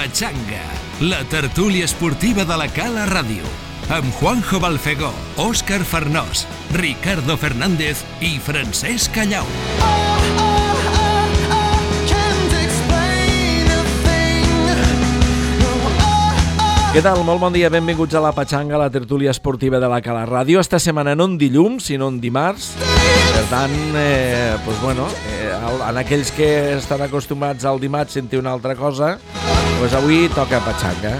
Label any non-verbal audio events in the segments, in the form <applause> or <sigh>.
Pachanga, la tertúlia esportiva de la Cala Ràdio. Amb Juanjo Balfegó, Òscar Farnós, Ricardo Fernández i Francesc Callau. Què tal? Molt bon dia, benvinguts a la Patxanga, la tertúlia esportiva de la Cala Ràdio. Esta setmana no en dilluns, sinó en dimarts. Per tant, eh, pues bueno, eh, en aquells que estan acostumats al dimarts sentir una altra cosa, pues avui toca Patxanga.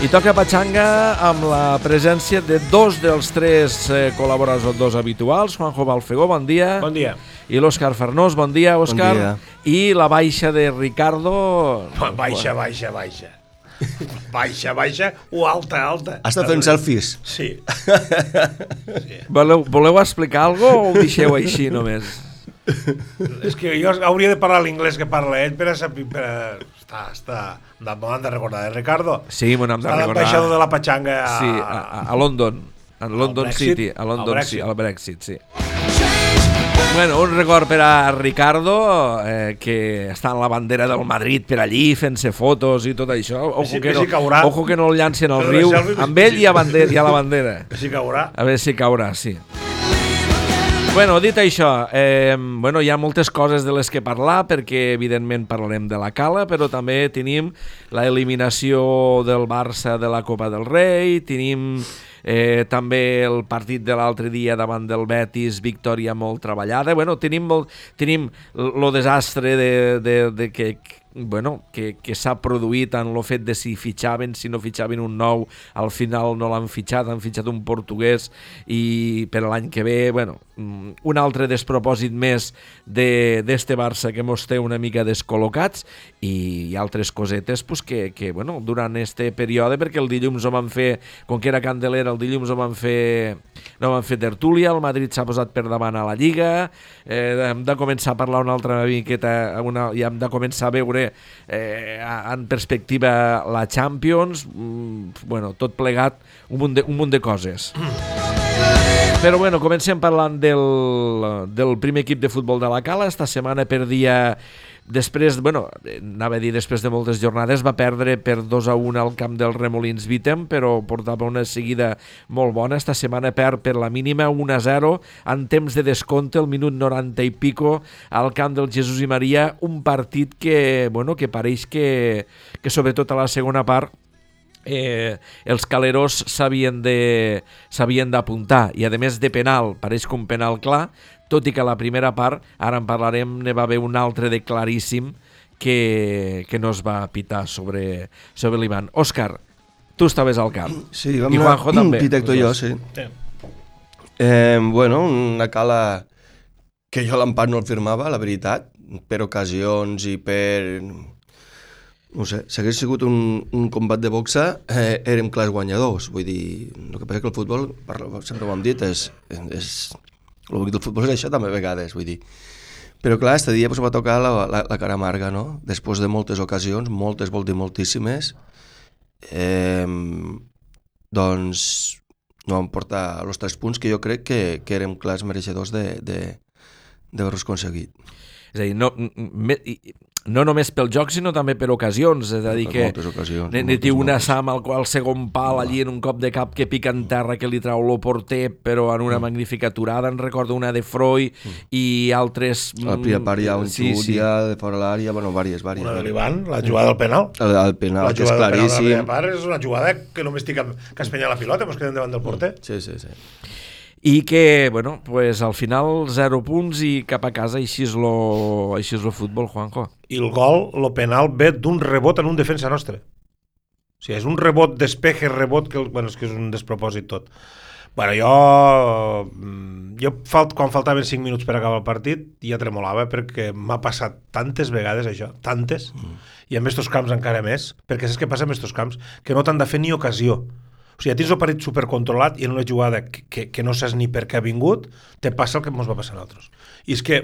I toca Patxanga amb la presència de dos dels tres eh, col·laboradors habituals. Juanjo Balfegó, bon dia. Bon dia. I l'Òscar Farnós, bon dia, Òscar. dia. I la baixa de Ricardo... Baixa, baixa, baixa. Baixa, baixa o alta, alta. Està fent selfies. Sí. Voleu, voleu explicar alguna cosa o ho deixeu així només? És que jo hauria de parlar l'inglès que parla ell per a saber... Per a... Està, està... M'ho han de recordar, eh, Ricardo? Sí, m'ho hem de Està recordar. l'ambaixador de la Patxanga a... Sí, a, a- a London. A London Brexit? City, a London Brexit. sí, al Brexit, sí. Bueno, un record per a Ricardo, eh, que està en la bandera del Madrid per allí, fent-se fotos i tot això. Ojo que, no, caurà. ojo que no el llancen al riu. Amb ell hi ha, bandera, hi ha la bandera. <laughs> Que sí que haurà. A veure si caurà, sí. Bueno, dit això, eh, bueno, hi ha moltes coses de les que parlar perquè evidentment parlarem de la Cala, però també tenim la eliminació del Barça de la Copa del Rei, tenim eh, també el partit de l'altre dia davant del Betis, victòria molt treballada. Bueno, tenim, molt, tenim el desastre de, de, de que bueno, que, que s'ha produït en el fet de si fitxaven, si no fitxaven un nou, al final no l'han fitxat, han fitxat un portuguès i per l'any que ve, bueno, un altre despropòsit més de- d'este Barça que mos té una mica descol·locats i, i altres cosetes pues, que, que bueno, durant este període, perquè el dilluns ho van fer, com que era Candelera, el dilluns ho van fer, no van fer tertúlia, el Madrid s'ha posat per davant a la Lliga, eh, hem de començar a parlar una altra miqueta, una, i hem de començar a veure eh, en perspectiva la Champions, mm, bueno, tot plegat, un munt de, un munt de coses. <clears throat> Però bueno, comencem parlant del, del primer equip de futbol de la Cala. Esta setmana perdia després, bueno, anava a dir després de moltes jornades, va perdre per 2 a 1 al camp del Remolins Vitem, però portava una seguida molt bona. Esta setmana perd per la mínima 1 a 0 en temps de descompte, el minut 90 i pico, al camp del Jesús i Maria, un partit que, bueno, que pareix que, que sobretot a la segona part eh, els caleros s'havien d'apuntar i a més de penal, pareix que un penal clar tot i que a la primera part ara en parlarem, ne va haver un altre de claríssim que, que no es va pitar sobre, sobre l'Ivan Òscar, tu estaves al camp Sí, vam I anar- Juanjo també. Pitecto i jo, sí. Sí. Eh, bueno, una cala que jo l'empat no el firmava, la veritat, per ocasions i per... No sé, si hagués sigut un, un combat de boxa, eh, érem clars guanyadors. Vull dir, el que passa que el futbol, parla- sempre ho hem dit, és, és, el bonic del futbol és això també a vegades, vull dir. Però clar, este dia pues, va tocar la, la, la cara amarga, no? Després de moltes ocasions, moltes, vol dir moltíssimes, eh, doncs no vam portar els tres punts que jo crec que, que érem clars mereixedors d'haver-los aconseguit. és a dir, no, me, no només pel joc sinó també per ocasions és a dir que ne, moltes, té una. Sam al qual segon pal allí en un cop de cap que pica en terra que li trau lo porter però en Mm. una magnífica aturada en recordo una de Freud i altres Al primer part hi ha un sí, xut sí. ja de fora l'àrea, bueno, vàries, vàries. Una de l'Ivan, la jugada del penal. El, el penal, La que és jugada del penal de la claríssim. primera part és una jugada que només estic que espenya la pilota, mos quedem davant del porter. Sí, sí, sí. i que, bueno, pues al final 0 punts i cap a casa així és lo, així és lo futbol, Juanjo I el gol, el penal, ve d'un rebot en un defensa nostre. O sigui, és un rebot, despeje, rebot, que, bueno, és que és un despropòsit tot. Bueno, jo, mm, jo falt, quan faltaven 5 minuts per acabar el partit ja tremolava perquè m'ha passat tantes vegades això, tantes, mm. i amb estos camps encara més, perquè saps què passa amb estos camps? Que no t'han de fer ni ocasió. O sigui, tens el partit supercontrolat i en una jugada que, que, que no saps ni per què ha vingut, te passa el que ens va passar a nosaltres. I és que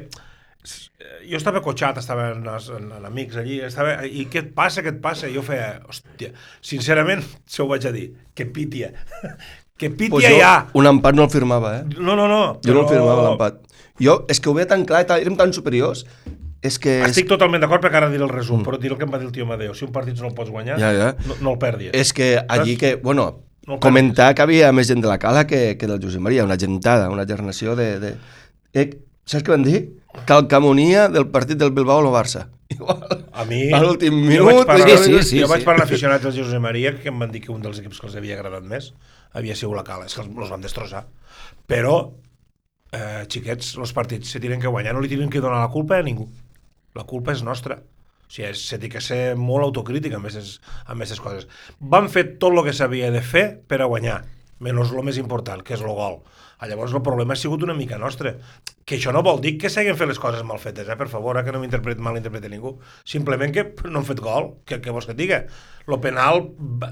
jo estava cotxat, estava en, en, en amics allí, estava, i què et passa, què et passa? I jo feia, hòstia, sincerament, se ho vaig a dir, que pítia, <laughs> que pítia Pues jo ha. un empat no el firmava, eh? No, no, no. Jo no el firmava l'empat. Jo, és que ho veia tan clar, érem tan superiors, És que... És, Estic totalment d'acord perquè ara diré el resum, mm. però diré el que em va dir el tio Amadeu. Si un partit no el pots guanyar, Ja, ja. No, no el perdis. és que allí que... Bueno, No comentar que havia més gent de la cala que, que del Josep Maria, una gentada, una gernació de... de... Eh, saps què van dir? Calcamonia del partit del Bilbao o el Barça. <laughs> Igual. A mi... A l'últim jo minut, vaig parlar, sí, sí, sí, jo vaig sí. parlar amb aficionats del Josep Maria que em van dir que un dels equips que els havia agradat més havia sigut la Cala. És que els, els van destrossar. Però, eh, xiquets, els partits se tenen que guanyar. No li tenen que donar la culpa a ningú. La culpa és nostra. O sigui, és- se té que ser molt autocrític amb aquestes, amb aquestes coses. Van fer tot el que s'havia de fer per a guanyar, menys el més important, que és el gol. Ah, Llavors el problema ha sigut una mica nostre. Que això no vol dir que s'hagin fet les coses mal fetes, eh? per favor, eh? que no m'interpret mal interpreti ningú. Simplement que no han fet gol, que, que vols que et diga? Lo penal,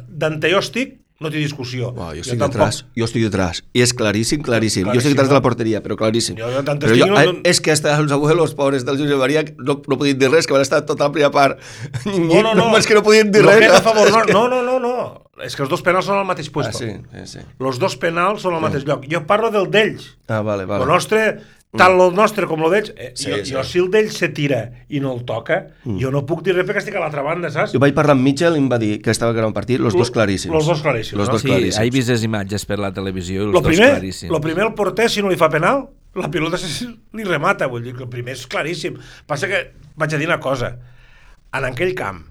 d'ante jo estic, no té discussió. Uau, jo estic detrás, jo estic detrás. I és claríssim, claríssim. Jo estic Claríssim, detrás de no? la porteria, però claríssim. Jo- jo però estic, no- eh, és que hasta els abuelos pobres del Josep Maria no, no podien dir res, que van estar tota la primera part. <laughs> No, no, no. Només que no podien dir Lo res. a favor, <laughs> no, que- no, no, no, no. És que els dos penals són al mateix Ah, puesto. sí, sí, sí. Los dos penals són al mateix lloc. Jo parlo del d'ells. Ah, Vale. vale. El nostre, tant el nostre com el d'ells, eh, Sí, jo, sí. jo si el d'ells se tira i no el toca, jo no puc dir res perquè estic a l'altra banda, saps? Jo vaig parlar amb Mitchell i em va dir que estava gravant partit, los dos claríssims. Los dos claríssims, Los no? dos Sí, claríssims. he vist les imatges per la televisió i els Lo dos primer, claríssims. lo primer el porter, si no li fa penal, la pilota se, li remata, vull dir que el primer és claríssim. Passa que vaig a dir una cosa, en aquell camp,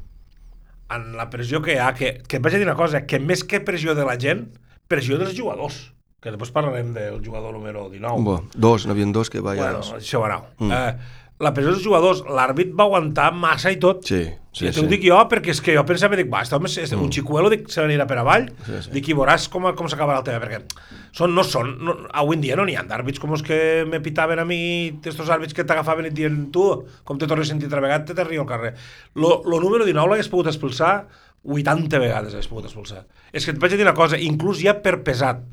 en la pressió que hi ha, que, que vaig a dir una cosa, que més que pressió de la gent, pressió dels jugadors, que després parlarem del jugador número 19. Bo, dos, n'hi havia dos que vaja... Bueno, això va anar. Mm. Eh, la pressió dels jugadors, l'àrbit va aguantar massa i tot. Sí, sí, I sí. ho dic jo perquè és que jo pensava, dic, va, este home és un xicuelo, dic, se n'anirà per avall, Sí, sí. dic, i veuràs com, com s'acabarà el tema, perquè són, no són, no, avui en dia no n'hi ha d'àrbits com els que me pitaven a mi, estos àrbits que t'agafaven i et diuen, tu, com te tornes a sentir altra vegada, te t'arriba al carrer. Lo, lo número 19 l'hagués pogut expulsar 80 vegades hagués pogut expulsar. És que et vaig dir una cosa, inclús ja per pesat,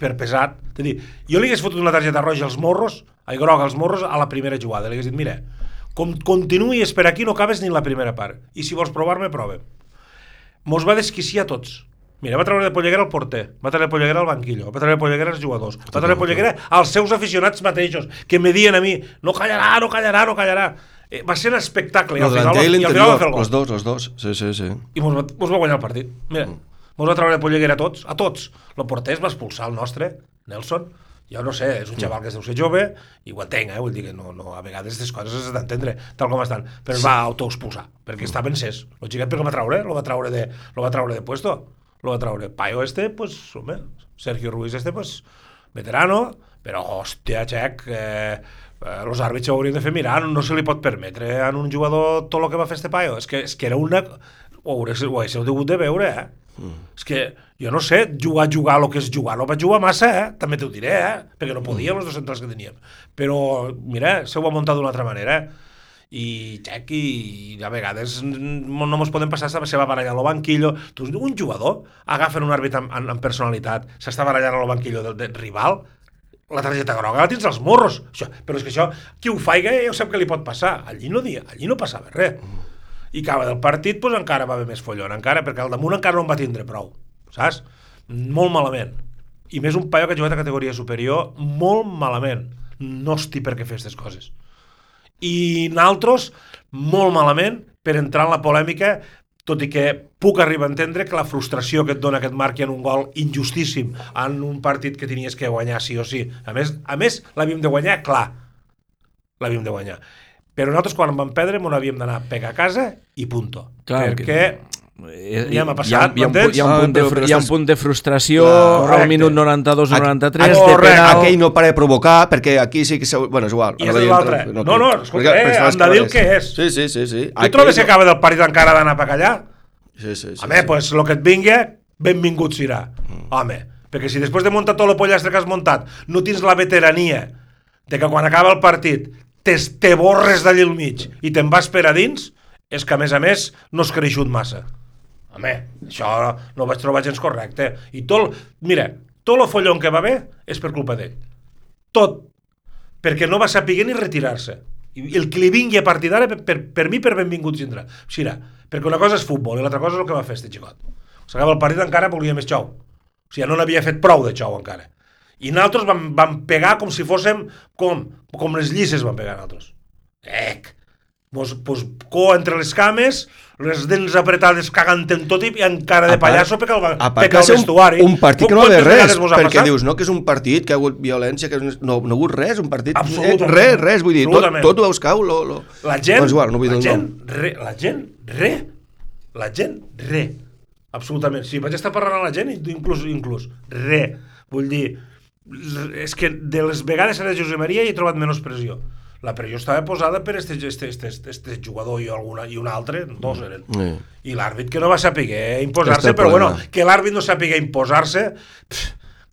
per pesat. És a dir, jo li hagués fotut una targeta roja als morros, ai, groga als morros, a la primera jugada. Li hagués dit, mira, com continuïs per aquí no acabes ni en la primera part. I si vols provar-me, prova. Mos va desquiciar tots. Mira, va treure de polleguera el porter, va treure de polleguera el banquillo, va treure de polleguera els jugadors, va treure de polleguera als seus aficionats mateixos, que me dien a mi, no callarà, no callarà, no callarà. Eh, va ser un espectacle, i El al final, i i al final va fer el gol los dos, los dos. Sí, sí, sí. i mos va, mos va guanyar el partit. Mira, mm. Mos va treure polleguera a tots, a tots. El porter es va expulsar el nostre, Nelson. Jo no sé, és un xaval que es deu ser jove, i ho entenc, eh? vull dir que no, no, a vegades aquestes coses has d'entendre tal com estan, però es va autoexpulsar, perquè estava encès. El xiquet per el va treure? Lo va treure de, lo va treure de puesto. Lo va treure. Payo este, pues, home, Sergio Ruiz este, pues, veterano, però, hòstia, xec, eh, eh, els àrbits ho haurien de fer mirar, no se li pot permetre a un jugador tot el que va fer este paio. És que, és que era una... Ho haguéssiu de veure, eh? Mm. És que, jo no sé, jugar, jugar el que és jugar, no vaig jugar massa, eh? També t'ho diré, eh? Perquè no podíem els dos centrals que teníem. Però, mira, se ho ha muntat d'una altra manera, eh? i xec, i, a vegades no mos podem passar la seva baralla al banquillo. Tu, un jugador agafa un àrbit amb, amb, amb personalitat, s'està barallant al banquillo del, del rival, la targeta groga la tens als morros. Això, però és que això, qui ho faiga ja ho sap que li pot passar. Allí no, dia, allí no passava res. I acaba del partit, doncs encara va haver més follon, encara, perquè al damunt encara no en va tindre prou, saps? Molt malament. I més un paio que ha jugat a categoria superior, molt malament. No hosti per què fer aquestes coses. I naltros, molt malament, per entrar en la polèmica, tot i que puc arribar a entendre que la frustració que et dona que et marqui en un gol injustíssim en un partit que tenies que guanyar sí o sí. A més, a més l'havíem de guanyar, clar, l'havíem de guanyar. Però nosaltres quan vam perdre m'ho havíem d'anar a pegar a casa i punto. Clar, perquè Eh, Ja m'ha hi ha- passat, hi ha, un hi ha un Ah, punt de, però hi ha un punt de frustració al minut 92 o 93 de penal. Aquell no para de provocar, perquè aquí sí que... Se... Bueno, és igual. I és l'altre. entra- No, no, escolta, eh, perquè hem de dir el que és. Sí, sí, sí. sí. tu trobes que acaba del partit encara d'anar a callar? Sí, sí, sí. Home, sí. pues lo que et vingui, benvingut serà. Home, perquè si després de muntar tot el pollastre que has muntat no tens la veterania de que quan acaba el partit te, te borres d'allí al mig i te'n vas per a dins, és que a més a més no has creixut massa. Home, això no ho vaig trobar gens correcte. I tot, mira, tot el follon que va haver és per culpa d'ell. Tot. Perquè no va saber ni retirar-se. I el que li vingui a partir d'ara, per, per, per mi, per benvingut tindrà. Xira, perquè una cosa és futbol i l'altra cosa és el que va fer este xicot. S'acaba el partit encara volia més xou. O sigui, no n'havia fet prou de xou encara. I nosaltres vam, vam pegar com si fóssim com, com les llisses vam pegar nosaltres. Ec! Pues, pues, cua entre les cames, les dents apretades cagant en tot i encara de pallasso perquè el, va ser un, vestuari. un partit que no va haver Quantes res, perquè dius, no, que és un partit que ha hagut violència, que no, no ha hagut res, un partit... Eh, res, res, vull dir, tot, tot ho veus cau, lo, lo... La gent, Doncs igual, no la gent, re, la gent, re. La gent, re. Absolutament. Sí, vaig estar parlant amb la gent, inclús, inclús, re. Vull dir, és que de les vegades a la Josep Maria hi he trobat menys pressió. La pressió estava posada per este, este, este, este, jugador i, alguna, i un altre, dos eren. Mm. I l'àrbit que no va saber imposar-se, però bueno, que l'àrbit no sàpiga imposar-se,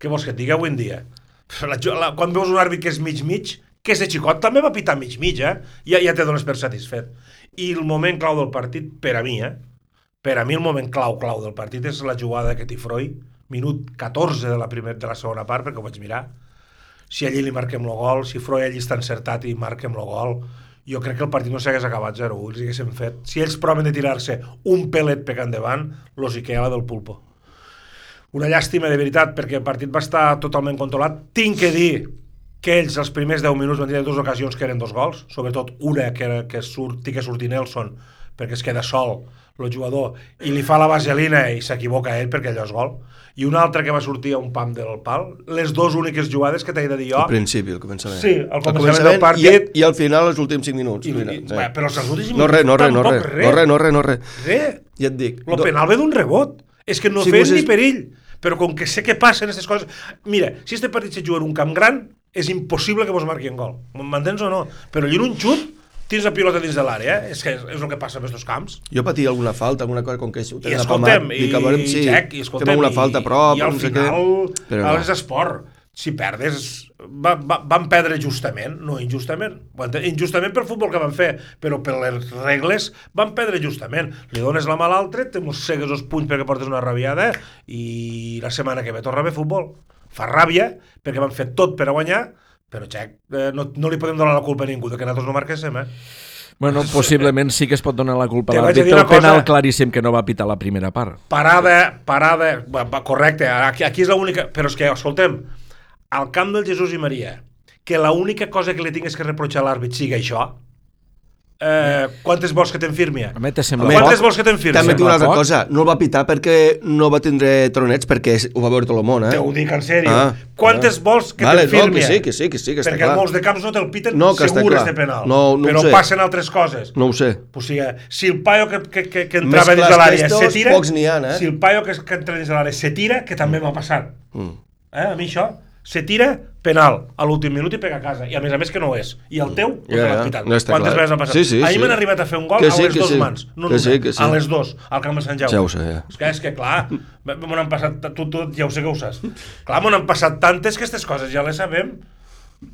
què vols que et digui avui en dia? Pff, La, la, quan veus un àrbit que és mig-mig, que ese xicot també va pitar mig-mig, eh? Ja, ja te dones per satisfet. I el moment clau del partit, per a mi, eh? Per a mi el moment clau, clau del partit és la jugada que Tifroi, minut 14 de la, primer, de la segona part, perquè ho vaig mirar, si allí li marquem el gol, si Freud allí està encertat i marquem el gol, jo crec que el partit no s'hagués acabat 0-1, els haguéssim fet. Si ells proven de tirar-se un pelet pecant endavant, los hi queda del pulpo. Una llàstima de veritat, perquè el partit va estar totalment controlat. Tinc que dir que ells els primers 10 minuts van tenir dues ocasions que eren dos gols, sobretot una que, era, que surti, que surti Nelson, perquè es queda sol el jugador, i li fa la vaselina i s'equivoca ell perquè allò és gol, i una altra que va sortir a un pam del pal, les dues úniques jugades que t'he de dir jo, Al principi, al començament. Sí, al començament del partit. I, I al final, els últims 5 minuts. I, mira, i, sí. bé, però els últims No res, no res, no res, no res, no res, no res. Res. Ja et dic. El penal ve d'un rebot. És que no sí, fes ni perill. Però com que sé que passen aquestes coses... Mira, si este partit se juga en un camp gran, és impossible que vos marquin gol. M'entens o no? Però allí en un xut, tens la pilota dins de l'àrea, eh? És que és, és el que passa en aquests camps. Jo patia alguna falta, alguna cosa, com que ho I tenen i, dic, a veure si Jack, i escoltem, fem alguna falta a prop, i, i al no sé final, què. Però no. és esport. Si perdes, va, va, van perdre justament, no injustament. Ho? Injustament pel futbol que van fer, però per les regles van perdre justament. Li dones la mà a l'altre, te mossegues els punys perquè portes una rabiada i la setmana que ve torna a haver futbol. Fa ràbia, perquè van fer tot per a guanyar, però, Jack, eh, no, no li podem donar la culpa a ningú de que nosaltres no marquéssim, eh? Bueno, <laughs> possiblement sí que es pot donar la culpa a l'àrbitre una el penal cosa. claríssim que no va pitar la primera part. parada, parada, va, correcte, aquí, aquí és l'única, però és que, escoltem, al camp del Jesús i Maria, que l'única cosa que li tingues que reprochar a l'àrbit sigui això, eh, quantes vols que t'enfirmi? A mi te sembla Quantes vols que t'enfirmi? També et dic una altra cosa, no el va pitar perquè no va tindre tronets, perquè ho va veure tot el món, eh? Te ho dic en sèrio. Ah, quantes ah. vols que Vale, no, t'enfirmi? que sí, que sí, que sí, que està Perquè clar. molts de camps no te'l piten No, que està segur clar. este penal. No, no ho però sé. passen altres coses. No ho sé. O sigui, si el paio que, que, que, que entrava dins de l'àrea se tira... pocs n'hi ha, eh? Si el paio que, que entra dins de l'àrea se tira, que també m'ha passat. Mm. Eh? A mi això, se tira penal a l'últim minut i pega a casa. I a més a més que no ho és. I el teu, no Ja, no està Quantes clar. vegades ha passat? Sí, sí, Ahir sí. m'han arribat a fer un gol Que a sí, les que dues sí. mans. No Que només, sí, que sí. A les dos, al camp de Sant Jaume. Ja ja. És que, és que clar, m'ho han passat, tu, tu ja ho sé que ho saps. Clar, m'ho han passat tantes que aquestes coses ja les sabem.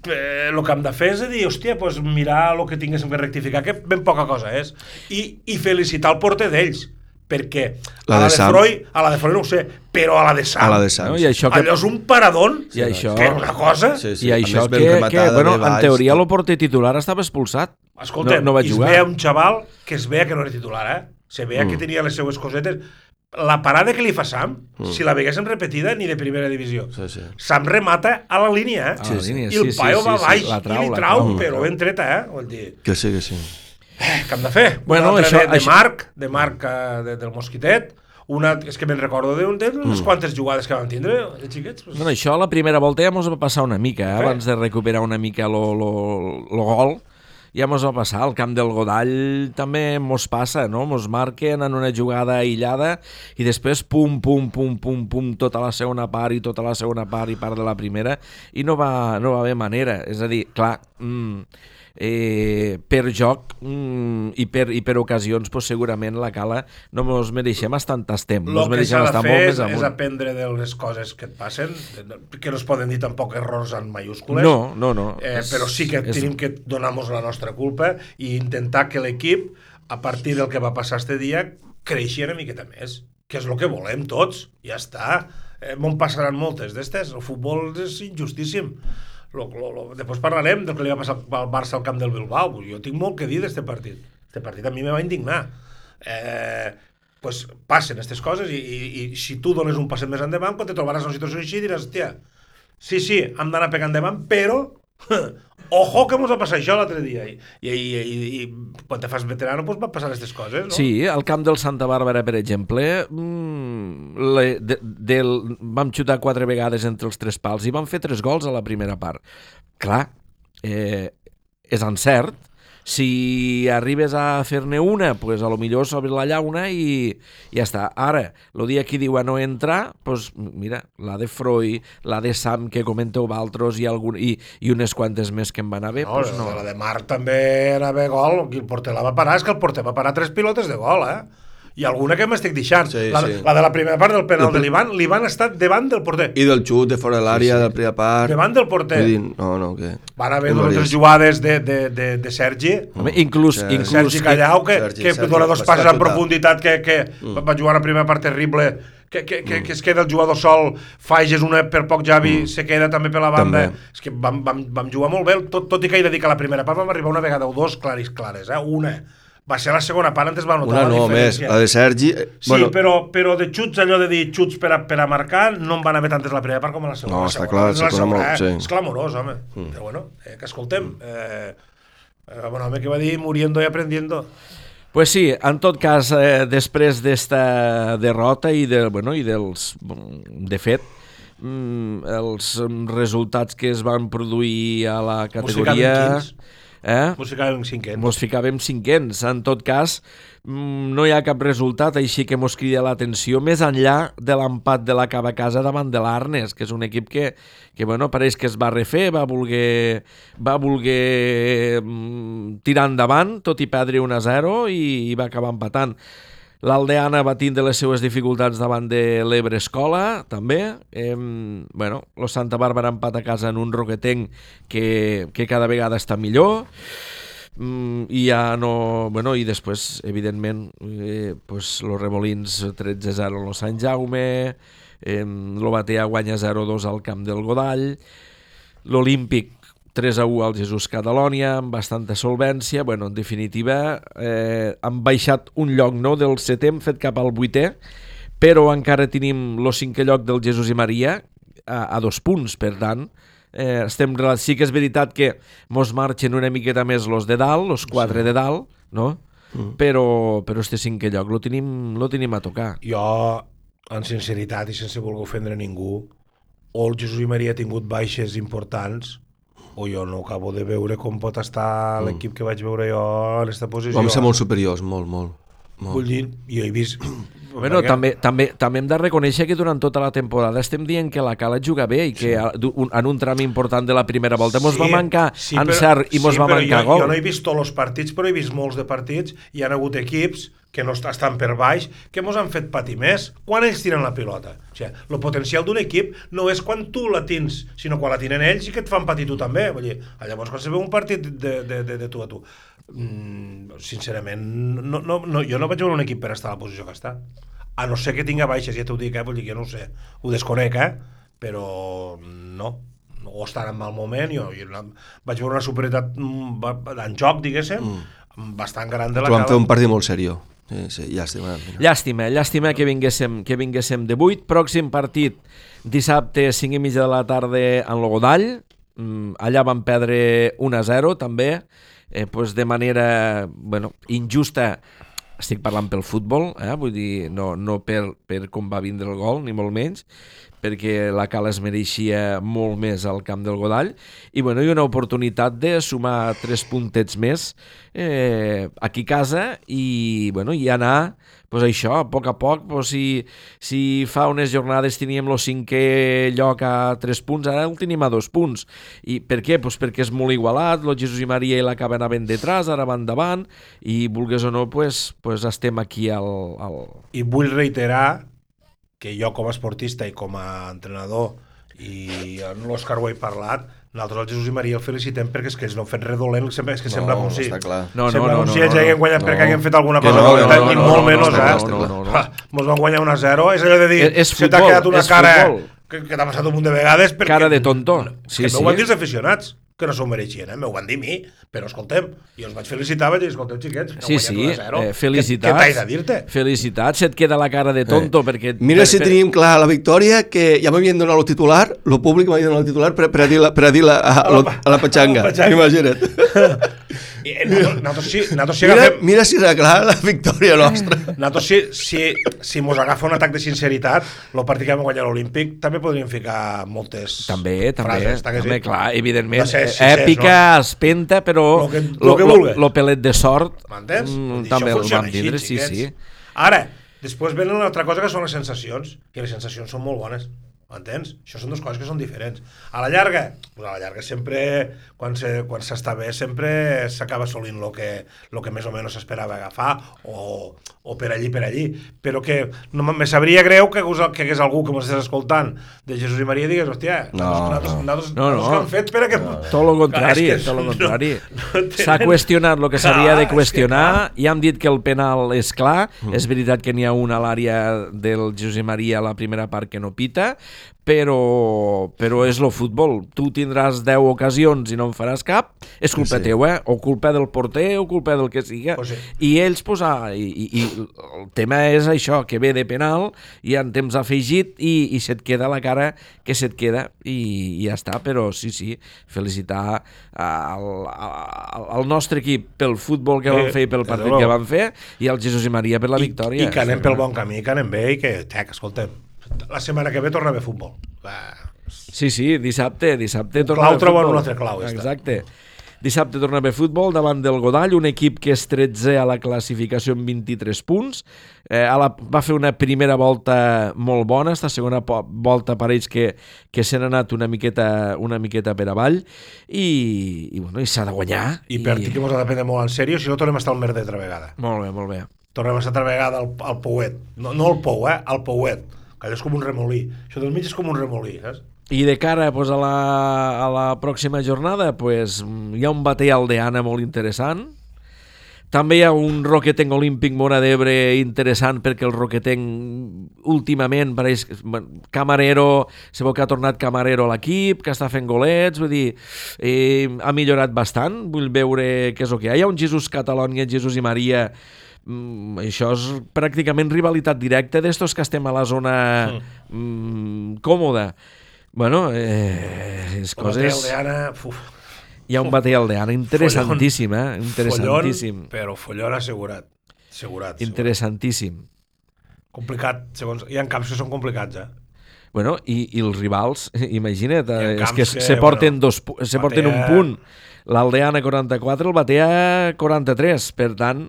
Eh, el que hem de fer és dir, hòstia, pues mirar el que tinguéssim que rectificar, que ben poca cosa és. I, i felicitar el porter d'ells, perquè La a la de de, Sam. Freud, a la de Freud no ho sé, però a la de Sam, A la de Sants. No? I això que, allò és un paradón, I això- que és una cosa... Sí, i a això que, que bueno, en teoria el porter titular estava expulsat. Escolta, no, no va i es jugar. veia un xaval que es veia que no era titular, eh? Se veia Mm. que tenia les seues cosetes. La parada que li fa Sam, Mm. si la veguéssim repetida, ni de primera divisió. Sí, sí. Sam remata a la línia, eh? La línia, I el sí, sí, paio sí, va sí, baix la trau, i li la trau, trau. però ben treta, eh? Vull dir, Que sí, que sí. Eh, què hem de fer? Bueno, una això- de, de això- Marc, de Marc eh, de, del Mosquitet, una, és que me'n recordo de, de unes quantes jugades que van tindre, de xiquets. Pues, Bueno, això la primera volta ja mos va passar una mica, eh? Abans de recuperar una mica lo, lo, lo gol, ja mos va passar. Al camp del Godall també mos passa, no? Mos marquen en una jugada aïllada i després pum, pum, pum, pum, pum, tota la segona part i tota la segona part i part de la primera i no va, no va haver manera. És a dir, clar, mm, eh, per joc mm, i, per, i per ocasions pues, segurament la cala no mos mereixem estar on estem, el que s'ha de fer és, és aprendre de les coses que et passen, que no es poden dir tampoc errors en mayúscules, No, no, no. Eh, És- però sí que és- tenim que donar-nos la nostra culpa i intentar que l'equip, a partir del que va passar este dia, creixi una miqueta més, que és el que volem tots, ja està. Eh, M'on passaran moltes d'estes, el futbol és injustíssim. Lo, lo, lo, després parlarem del que li va passar al Barça al camp del Bilbao. Jo tinc molt que dir d'este partit. Este partit a mi me va indignar. Eh, pues passen aquestes coses i, i, i si tu dones un passet més endavant, quan te trobaràs en una situació així diràs, hòstia, sí, sí, hem d'anar pegant endavant, però <laughs> ojo que mos va passar això l'altre dia. I, i, i, i, i quan te fas veterano pues, van passar aquestes coses, no? Sí, al camp del Santa Bàrbara, per exemple, mm, le, de, del, vam xutar quatre vegades entre els tres pals i vam fer tres gols a la primera part. Clar, eh, és encert, si arribes a fer-ne una, pues a lo millor sobre la llauna i ja està. Ara, el dia que diu a no entrar, pues mira, la de Freud, la de Sam que comenteu valtros i, algun, i, i unes quantes més que em van anar bé, No, pues no. La de Marc també bé gol, qui el porter la va parar, és que el porter va parar tres pilotes de gol, eh? I alguna que m'estic deixant. Sí, la, sí. la de la primera part del penal El de l'Ivan, l'Ivan ha estat davant del porter. I del xut de fora de l'àrea, sí, sí. de la primera part... Davant del porter. Dir, no, no, que... Van haver dues o tres varies. jugades de, de, de, de Sergi, Home, inclús, Sí. inclús Sergi Callau, que, Sergi, que Sergi, dona dos passes en total. profunditat, que, que mm. va jugar una primera part terrible, que, que, que, que es queda el jugador sol, Fages una per poc Javi, se queda també per la banda. També. És que vam, vam, vam jugar molt bé, tot, tot i que he de dir que a la primera part vam arribar una vegada o dos claris clares, eh? una. Va ser la segona part, antes va notar Una la no, més, diferència. la de Sergi... eh, Sí, bueno, però, però de xuts, allò de dir xuts per a, per a marcar, no en van haver tantes la primera part com a la segona. No, La està segona, clar, segona, molt, eh? sí. És clamorós, home. Mm. Però bueno, eh, que escoltem. Eh, eh, bon home que va dir muriendo i aprendiendo. Pues sí, en tot cas, eh, després d'esta derrota i, de, bueno, i dels... De fet, mm, els resultats que es van produir a la categoria... quins. Eh? Música en cinquè. Mos ficàvem cinquens. En tot cas, mm, no hi ha cap resultat així que mos crida l'atenció més enllà de l'empat de la Cava Casa davant de l'Arnes, que és un equip que, que bueno, pareix que es va refer, va voler, va voler mm, tirar endavant, tot i perdre 1 a 0 i, i va acabar empatant. L'Aldeana va tindre les seues dificultats davant de l'Ebre Escola, també. Eh, bueno, lo Santa Bàrbara empat a casa en un roquetenc que, que cada vegada està millor. Mm, i ja no... Bueno, i després, evidentment, eh, pues, los Remolins 13-0 en lo Sant Jaume, eh, lo Batea guanya 0-2 al camp del Godall, l'Olímpic 3 a 1 al Jesús Catalònia, amb bastanta solvència. Bueno, en definitiva, eh, han baixat un lloc no, del setè, hem fet cap al vuitè, però encara tenim el cinquè lloc del Jesús i Maria a, a dos punts, per tant, eh, estem, sí que és veritat que mos marxen una miqueta més los de dalt, los quatre sí. de dalt, no? Mm. Però, però este cinquè lloc lo tenim, lo tenim a tocar. Jo, en sinceritat i sense voler ofendre ningú, o el Jesús i Maria ha tingut baixes importants, o jo no acabo de veure com pot estar l'equip que vaig veure jo en aquesta posició. Vam ser molt superiors, molt, molt. molt. Vull dir, jo he vist... Bueno, perquè- també, també, també hem de reconèixer que durant tota la temporada estem dient que la Cala juga bé i que un- en un tram important de la primera volta mos va mancar sí, encert i mos sí, va mancar jo, gol. Jo no he vist tots els partits, però he vist molts de partits i hi ha hagut equips que no est- estan per baix, que mos han fet patir més quan ells tiren la pilota. O sigui, el potencial d'un equip no és quan tu la tens, sinó quan la tenen ells i que et fan patir tu també. Vull dir, llavors quan se veu un partit de, de, de, de tu a tu, mm, sincerament, no, no, no, jo no vaig veure un equip per estar a la posició que està. A no ser que tinga baixes, ja t'ho dic, eh? vull dir que no ho sé, ho desconec, eh? però no, o estan en mal moment, jo, jo vaig veure una superioritat mm, en joc, diguéssim, mm. bastant gran de la vam fer un partit molt seriós. Sí, sí, llàstima. mira. Llàstima, llàstima que vinguéssim, que vinguéssim de 8. Pròxim partit, dissabte, 5 i mitja de la tarda en Logodall. Mm, allà van perdre 1 a 0, també, eh, pues de manera bueno, injusta. Estic parlant pel futbol, eh? vull dir, no, no per, per com va vindre el gol, ni molt menys, perquè la Cala es mereixia molt més al camp del Godall i, bueno, i una oportunitat de sumar tres puntets més eh, aquí a casa i, bueno, i anar pues això, a poc a poc, pues si, si fa unes jornades teníem el cinquè lloc a 3 punts, ara el tenim a 2 punts. I per què? Pues perquè és molt igualat, el Jesús i Maria i l'acaba anaven detrás, ara van davant, i vulgues o no, pues, pues estem aquí al... al... I vull reiterar que jo com a esportista i com a entrenador i en l'Òscar ho he parlat, nosaltres el Jesús i Maria el felicitem perquè és que ells no han fet res dolent, sembla, és que sembla com si... clar. No, no, sembla no, com no, si no, ells no, haguem guanyat no. perquè haguem fet alguna cosa no, dolenta, no, ni no, molt no, menys, no, eh? no, no, no. Mos van guanyar 1 a 0, és allò de dir, És- és se t'ha futbol, quedat una cara futbol. que, que t'ha passat un munt de vegades perquè... Cara de tonto. Sí, Sí, que sí. no ho van dir els aficionats. Que no s'ho mereixien, eh? M'ho van dir a mi, però escoltem, jo els vaig felicitar, vaig dir, escolteu, xiquets, que Sí, sí, guanyat 1 a 0. eh, felicitats. Què, què t'haig de dir-te? Felicitats, se't queda la cara de tonto, perquè... Eh, Mira per, si teníem clar la victòria, que ja m'havien donat el titular, el públic m'havia donat el titular per, per a dir-la per a, dir a, a, la, a la petxanga. A la petxanga. Imagina't. <laughs> I, eh, nosaltres, nosaltres, sí, nosaltres sí Mira, agafem... mira si era clar la victòria nostra. Nosaltres, si, si, si mos agafa un atac de sinceritat, el partit que vam guanyar l'Olímpic, també podríem ficar moltes També, també, frases. també, clar, evidentment. No sé, èpica, espenta, però Lo que- lo que vulgues. lo pelet de sort M'entens? mm, també el vam així, tindre, sí, xiquets. sí. Ara, després venen una altra cosa que són les sensacions, i les sensacions són molt bones. M'entens? Això són dues coses que són diferents. A la llarga, pues a la llarga sempre, quan se- quan s'està bé, sempre s'acaba assolint el que, lo que més o menys s'esperava agafar, o, o per allí, per allí. Però que no me sabria greu que, hagués- que hagués algú que m'ho estigués escoltant de Jesús i Maria i digués, hòstia, No, nosaltres, no. nosaltres, No, no. que hem fet per a que... Tot el contrari, Clar, és que tot el no- contrari. no S'ha tenen- qüestionat el que s'havia de que qüestionar, i han dit que el penal és clar, és veritat que n'hi ha un a l'àrea del Josep Maria a la primera part que no pita, però, però és el futbol. Tu tindràs 10 ocasions i no en faràs cap, és culpa Sí. teva, eh? o culpa del porter, o culpa del que siga. Pues sí. I ells, pues, ah, i, i, i el tema és això, que ve de penal, i en temps afegit, i, i se't queda la cara que se't queda, i, i ja està. Però sí, sí, felicitar al, al, al nostre equip pel futbol que van Eh, fer i pel partit que van fer, i al Jesús i Maria per la I, victòria. I que anem pel bon camí, que anem bé i que, tec, escolta'm, la setmana que ve torna a haver futbol. Va. Sí, sí, dissabte, dissabte torna clau a haver futbol. un altre clau. Exacte. Dissabte torna a haver futbol davant del Godall, un equip que és 13 a la classificació amb 23 punts. Eh, a la, va fer una primera volta molt bona, esta segona volta pareix que, que s'han anat una miqueta, una miqueta per avall i, i, bueno, i s'ha de guanyar. I per ti que mos ha de prendre molt en sèrio, si no tornem a estar al merder altra vegada. Molt bé, molt bé. Tornem a estar altra vegada al, al pouet. No, no al pou, eh? Al pouet. Que allò és com un remolí. Això del mig és com un remolí, saps? I de cara pues, a, la, a la pròxima jornada pues, hi ha un batall aldeana molt interessant. També hi ha un roquetenc olímpic Mora d'Ebre interessant perquè el roquetenc últimament pareix Camarero, se veu que ha tornat Camarero a l'equip, que està fent golets, vull dir, eh, ha millorat bastant, vull veure què és el que hi ha. Hi ha un Jesús Catalònia, Jesús i Maria, mm, això és pràcticament rivalitat directa d'estos que estem a la zona mm, còmoda. Bueno, eh, és El coses... d'Anna, uf, Hi ha un batall aldeana interessantíssim, eh? Interessantíssim. Follon, però follon assegurat. Assegurat. Interessantíssim. Complicat, segons... Hi ha camps que són complicats, eh? Bueno, i, i els rivals, imagina't, eh, és que, que, se porten, bueno, dos, se porten un punt. L'Aldeana 44, el Batea 43. Per tant,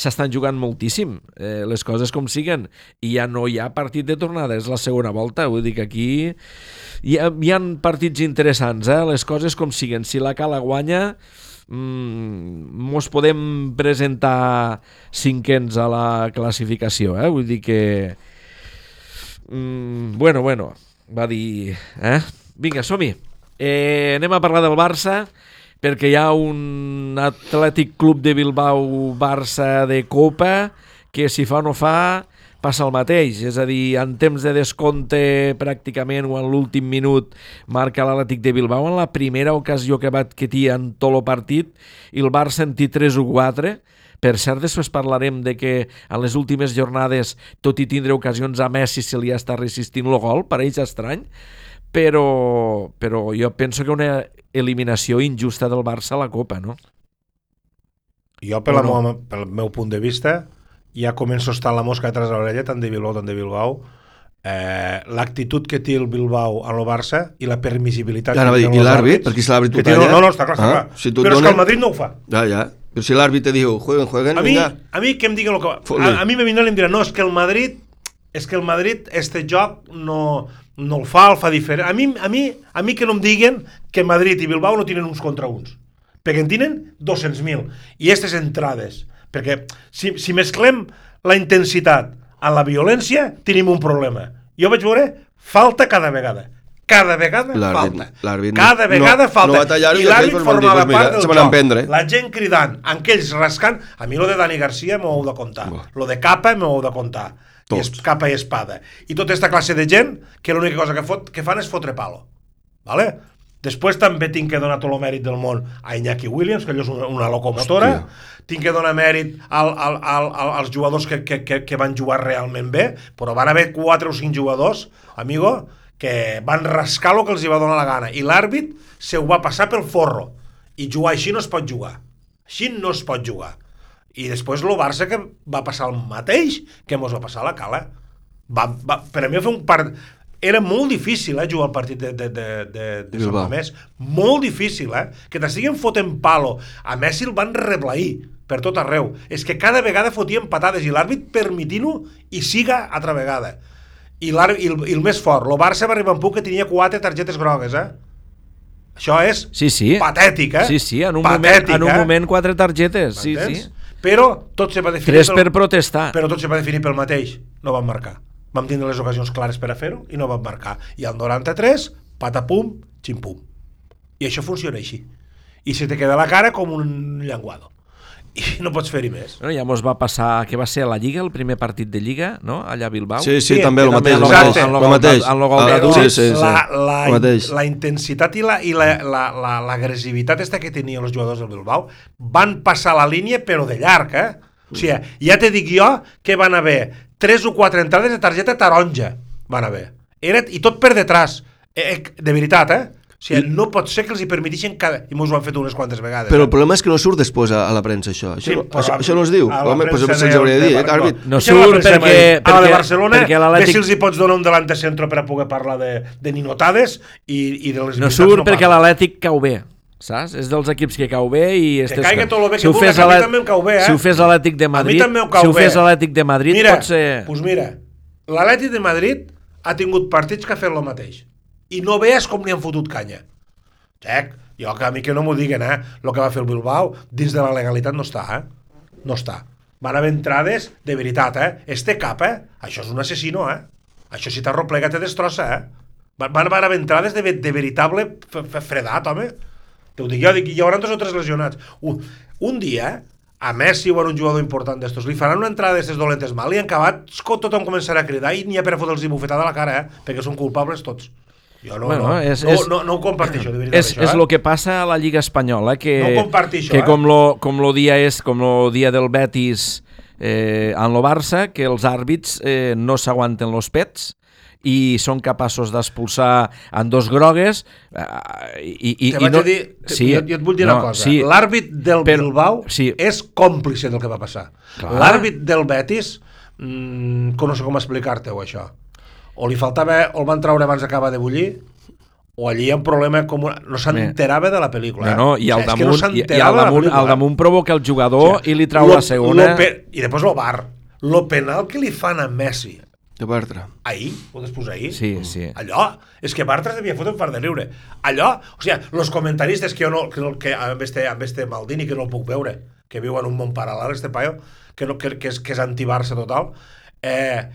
s'estan jugant moltíssim eh, les coses com siguen. I ja no hi ha partit de tornada, és la segona volta. Vull dir que aquí hi ha, hi ha partits interessants, eh? les coses com siguen. Si la Cala guanya, mm, mos podem presentar cinquens a la classificació. Eh? Vull dir que... Mm, bueno, bueno, va dir... Eh? Vinga, som-hi. Eh, anem a parlar del Barça perquè hi ha un Atlètic Club de Bilbao Barça de Copa que si fa o no fa passa el mateix, és a dir, en temps de descompte pràcticament o en l'últim minut marca l'Atlètic de Bilbao en la primera ocasió que va adquirir en tot el partit i el Barça en té 3 o 4 per cert, després parlarem de que en les últimes jornades, tot i tindre ocasions a Messi, se li està resistint el gol, pareix estrany, però, però jo penso que una eliminació injusta del Barça a la Copa, no? Jo, per la no? meua, pel meu punt de vista, ja començo a estar la mosca atrás de l'orella, tant de Bilbao, tant de Bilbao, eh, l'actitud que té el Bilbao a lo Barça i la permissibilitat Ja dir, i l'àrbit? Perquè si l'àrbit ho talla... No, no, està clar, està Ah, clar. si Però és que el Madrid no ho fa. Ja, ja. Però si l'àrbit te diu, jueguen, jueguen, A mi, vinga. a mi que em diguen el que... Fot-li. A, a mi me vindran i em diran, no, és que el Madrid és que el Madrid, este joc no, no el fa, el fa diferent. A mi, a, mi, a mi que no em diguen que Madrid i Bilbao no tenen uns contra uns. Perquè en tenen 200.000. I aquestes entrades. Perquè si, si mesclem la intensitat a la violència, tenim un problema. Jo vaig veure falta cada vegada. Cada vegada falta. Cada vegada no- falta. no I l'àrbit dir, formava part del joc. emprendre. La gent cridant, aquells rascant... A mi lo de Dani Garcia m'ho heu de contar. Buah. Lo de capa m'ho heu de contar. I Tots. es, capa i espada. I tota aquesta classe de gent que l'única cosa que, fot, que fan és fotre palo. Vale? Després també tinc que donar tot el mèrit del món a Iñaki Williams, que allò és una, una locomotora. Hòstia. Tinc que donar mèrit al, al, al, al, als jugadors que, que, que, que van jugar realment bé, però van haver 4 o 5 jugadors, amigo, que van rascar el que els hi va donar la gana. I l'àrbit se ho va passar pel forro. I jugar així no es pot jugar. Així no es pot jugar. I després el Barça que va passar el mateix que mos va passar a la Cala. Va, va, per a mi fer un part... Era molt difícil, eh, jugar el partit de, de, de, de, de Sant. Mamés. Molt difícil, eh? Que t'estiguen fotent palo. A Messi el van reblair per tot arreu. És que cada vegada fotien patades i l'àrbit permitint-ho i siga altra vegada. I, l'àrbit- i, el, I el més fort, el Barça va arribar un punt que tenia quatre targetes grogues, eh? Això és Sí, sí. patètic, eh? Sí, sí, en un, Patètic, moment, en un eh? moment quatre targetes. Sí, sí. Però tot se va definir Tres per protestar. però tot se va definir pel mateix. No van marcar. Vam tindre les ocasions clares per a fer-ho i no van marcar. I al 93, patapum, ximpum. I això funciona així. I se te queda la cara com un llenguado. I <laughs> no pots fer-hi més. Bueno, ja mos va passar, que va ser a la Lliga, el primer partit de Lliga, no? Allà a Bilbau. Sí, sí, Sí, també, el mateix. lo- el mateix, exacte, el lo- mateix. en lo Però sí, sí, sí. la, la, el mateix. la intensitat i la i la, la, la, l'agressivitat esta que tenien els jugadors del Bilbao van passar la línia però de llarg, eh? O sigui, ja te dic jo que van haver tres o quatre entrades de targeta taronja. Van haver. Era, I tot per detrás. Eh, eh, de veritat, eh? O sigui, no pot ser que els hi permetixin cada... I mos ho han fet unes quantes vegades. Però eh? el problema és que no surt després a, a la premsa, això. Això, Sí, no- però això, a- això no es diu. a la Home, doncs premsa se'ls de- hauria de dir, de- eh, àrbit. No la surt perquè- de- a la de perquè- Barcelona, perquè l'Atlètic- ve si els hi pots donar un delante centro per a poder parlar de, de ninotades i, i de les No surt perquè parla. l'Atlètic cau bé, saps? És dels equips que cau bé i... estes caiga coses. tot lo bé que fes que a mi l'Atlètic- també em cau bé, eh? Si ho fes l'Atlètic de A mi Madrid, també em cau si ho bé. fes l'Atlètic de Madrid, mira, pot ser... Pues mira, l'Atlètic de Madrid ha tingut partits que ha fet el mateix. I no veus com li han fotut canya. Xec, jo que a mi que no m'ho diguen, eh? El que va fer el Bilbao, dins de la legalitat no està, eh? No està. Van haver entrades de veritat, eh? Este cap, eh? Això és un assassino, eh? Això si t'arroplega te destrossa, eh? Van, van haver entrades de, de veritable fredat, home. Te ho dic jo, dic, hi haurà dos o tres lesionats. Un, un dia, a Messi o a un jugador important d'estos, li faran una entrada d'estes dolentes mal i en acabat tothom començarà a cridar i n'hi ha per fotre'ls bufetada a la cara, eh? Perquè són culpables tots. Jo no, Bueno, no, és- no, és- no, no ho comparteixo, de veritat, És, això, és eh? lo que passa a la Lliga Espanyola, que, No compartixo, que eh? com, lo, com lo dia és com lo dia del Betis eh, en lo Barça, que els àrbits eh, no s'aguanten los pets i són capaços d'expulsar en dos grogues eh, i, i, Te i no... dir, sí, jo, jo et vull dir una cosa. sí, L'àrbit del però- Bilbao sí. és còmplice del que va passar. L'àrbit del Betis, mmm, no sé com explicar-te-ho, això. O li faltava, o el van treure abans d'acabar de bullir, o allí hi ha un problema com una... no s'enterava de la pel·lícula. No, no, eh? i al O sigui, damunt, i, i s'enterava al damunt, al damunt provoca el jugador O sigui, i li trau lo- la segona. lo pe... I després el bar. Lo penal que li fan a Messi De Bartra. ahir, ho desposa ahir, Sí, sí. allò, és que Bartra devia fotre un fart de riure. Allò, o sigui, els comentaristes que jo no, que, no, que amb, este, amb este Maldini, que no el puc veure, que viu en un món paral·lel, este paio, que, no, que, que, és, que és anti-Barça total, eh,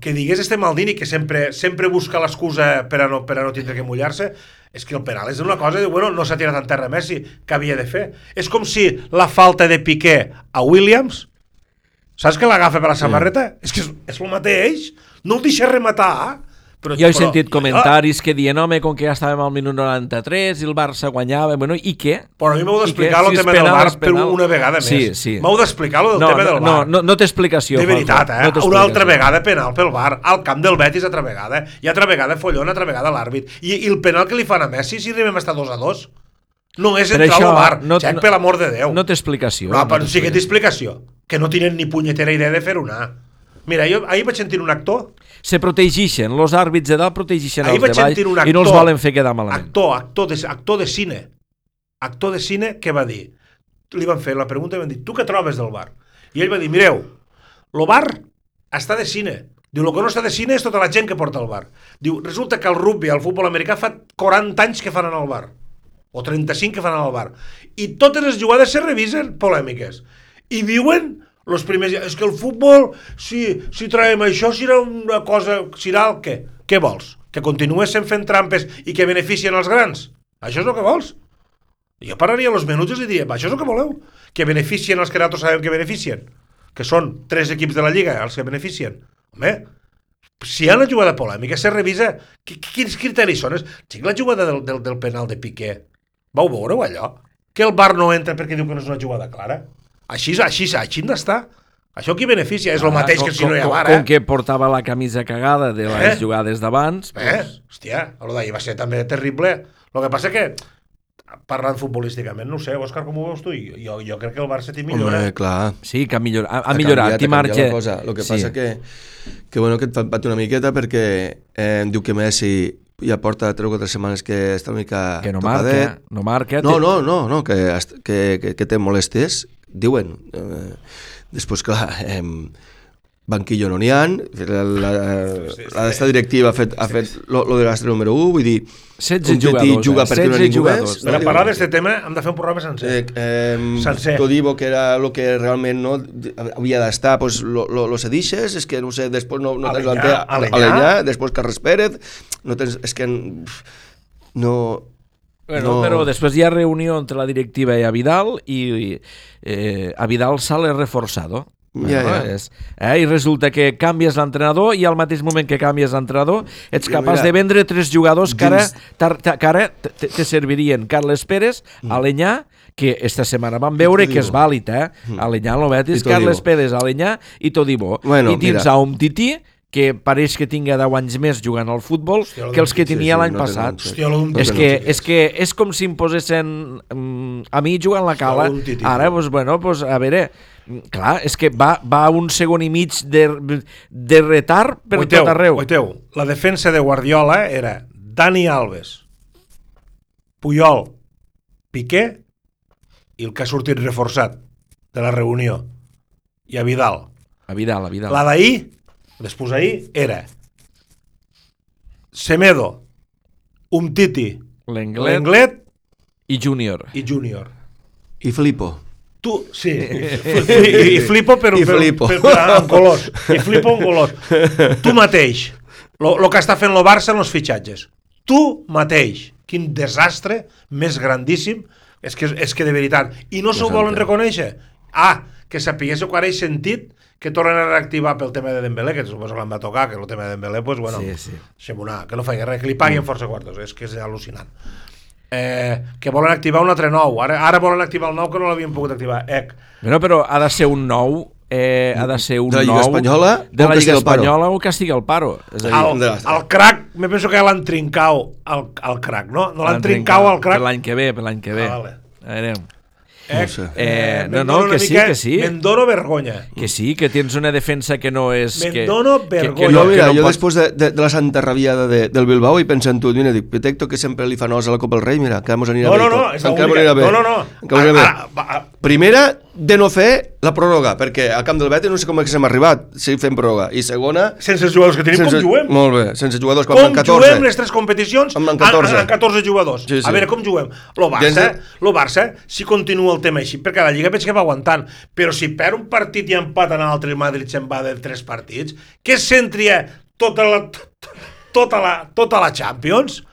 que digués este Maldini que sempre, sempre busca l'excusa per, a no, per a no tindre que mullar-se, és que el penal és una cosa, de, bueno, no s'ha tirat en terra Messi, que havia de fer. És com si la falta de Piqué a Williams, saps que l'agafa per la samarreta? És que és, és el mateix, no el deixa rematar, però, Jo he però- sentit ah, comentaris que diuen, home, com que ja estàvem al minut 93 i el Barça guanyava, bueno, i què? Però a mi m'heu d'explicar el Si tema del penal, bar és per una vegada més. Sí, sí. M'heu d'explicar el del no, tema del no, bar. no, no té explicació. de veritat, eh? No una altra vegada penal pel bar, al camp del Betis altra vegada, i altra vegada follon, altra vegada l'àrbit. I, I el penal que li fan a Messi si arribem a estar 2 a 2 no és entrar això, al bar, no- Jack, no- per l'amor de Déu. No té explicació. No, però té sí que té explicació. Que no tenen ni punyetera idea de fer una. Mira, jo ahir vaig sentir un actor, Se protegixen, els àrbits de dalt protegixen ahir els de baix actor, i no els volen fer quedar malament. actor, actor de, actor de cine, actor de cine que va dir, li van fer la pregunta i van dir, tu què trobes del bar? I ell va dir, mireu, el bar està de cine. Diu, el que no està de cine és tota la gent que porta al bar. Diu, resulta que el rugby, el futbol americà, fa 40 anys que fan anar al bar. O 35 que fan anar al bar. I totes les jugades se revisen polèmiques. I diuen los primers... És que el futbol, si, si traiem això, serà una cosa... Serà el què? Què vols? Que continuessin fent trampes i que beneficien els grans? Això és el que vols? Jo pararia els minuts i diria, "Va, això és el que voleu? Que beneficien els que nosaltres sabem que beneficien. Que són tres equips de la Lliga els que beneficien. Home, si hi ha una jugada polèmica, se revisa qui- quins criteris són. Sí, la jugada del, del, del penal de Piqué, vau veure-ho allò? Que el bar no entra perquè diu que no és una jugada clara? Així, així, així n'està. Això qui beneficia? És el mateix com, que si no hi ha com, bar, com eh? que portava la camisa cagada de les Eh? jugades d'abans, Eh? Hòstia, el d'ahir va ser també terrible. El que passa que, parlant futbolísticament, no ho sé, Òscar, com ho veus tu? Jo, jo crec que el Barça t'hi millora. Home, clar. sí que ha millorat. Ha, ha millorat, ha canviat marge... la cosa. El que Sí. passa que, que, bueno, que et fa patir una miqueta perquè eh, em diu que Messi ja porta 3 o 4 setmanes que està una mica que no tocadet. marca, no marca. No, té- no, no, no que, que, que, que té molèsties, diuen. Eh, després, clar, eh, banquillo no n'hi ha, la, la, la d'esta directiva ha fet, ha fet lo, lo de l'astre número 1, vull dir, 16 un tití jugadors, juga eh? perquè no 16 hi ha ningú jugadors. més. Per a parlar d'aquest tema hem de fer un programa sencer. Eh, eh, Sencer. Todibo, que era el que realment no havia d'estar, pues, lo, lo, lo cedixes, és que no sé, després no, no tens l'antena, Alenyà. Després Carles Pérez, no tens, és que no... Bueno, no- però després hi ha reunió entre la directiva i a Vidal i eh, a Vidal sale reforçado. Ja, ja. És, eh, I resulta que canvies l'entrenador i al mateix moment que canvies l'entrenador ets capaç mira, de vendre tres jugadors que ara, dins- que ara te, servirien Carles Pérez, Alenyà, que esta setmana vam veure que és vàlid, eh? Alenyà, el Betis, I Todibo. Carles Pérez, Alenyà i Todibo. Bueno, I tens mira. a Umtiti, que pareix que tinga 10 anys més jugant al futbol Hòstia, que els que tenia l'any no passat. Hòstia, És que, és que és com si em posessin mm, a mi jugant la cala. Ara, doncs, bueno, doncs, a veure, mm, clar, és que va, va un segon i mig de, de retard per Oiteu, tot arreu. Oiteu, la defensa de Guardiola era Dani Alves, Puyol, Piqué i el que ha sortit reforçat de la reunió, i a Vidal. A Vidal, a Vidal. La d'ahir, després ahir, era Semedo, Umtiti, L'Englet Lenglet i Júnior. i Júnior. I Filippo. Tu, sí, <laughs> i, i flipo per, I per, flipo. per, per, en colors. I flipo en colors. Tu mateix, el que està fent el Barça en els fitxatges. Tu mateix. Quin desastre més grandíssim. És que, és que de veritat. I no s'ho volen reconèixer. Ah, que sapiguéssiu que ara he sentit que tornen a reactivar pel tema de Dembélé, que suposo que l'han de tocar, que el tema de Dembélé, pues, bueno, Sí, sí. deixem una, que no faci res, que li paguin força quartos, és que és al·lucinant. Eh, que volen activar un altre nou, ara, ara volen activar el nou que no l'havien pogut activar. Ec, Bueno, però ha de ser un nou eh, ha de ser un De la Lliga nou Espanyola de o la Lliga? Espanyola o que estigui al paro és a dir, el, el crack, me penso que l'han trincau al, al crack, no? No l'han trincau al per crack. l'any que ve per l'any que ve Ah, vale. a veure, No sé. Eh, no, no, que sí, que sí. Me'n dono vergonya. que sí, que tens una defensa que no és Me'n que, dono que, que, vergonya. no, mira, que no jo pot... després de, de, de la santa rabiada de, del Bilbao i penso en tu, mira, dic, detecto que sempre li fan os a la Copa del Rei, mira, que mos anirà No, bé. no, no, tot. és l'única- no, no, no. Encara mos anirà bé. Primera, de no fer la pròrroga, perquè a Camp del Betis no sé com és que hem arribat, si fem pròrroga. I segona... Sense els jugadors que tenim, sense, com juguem? Molt bé, sense jugadors, quan Com van 14. juguem les tres competicions Amb en amb 14. amb 14 jugadors? Sí, sí. A veure, com juguem? Lo Barça, Gens lo Barça, si continua el tema així, perquè la Lliga veig que va aguantant, però si perd un partit i empat en l'altre, Madrid se'n va de tres partits, que es centria tota la, tota la, tota la Champions,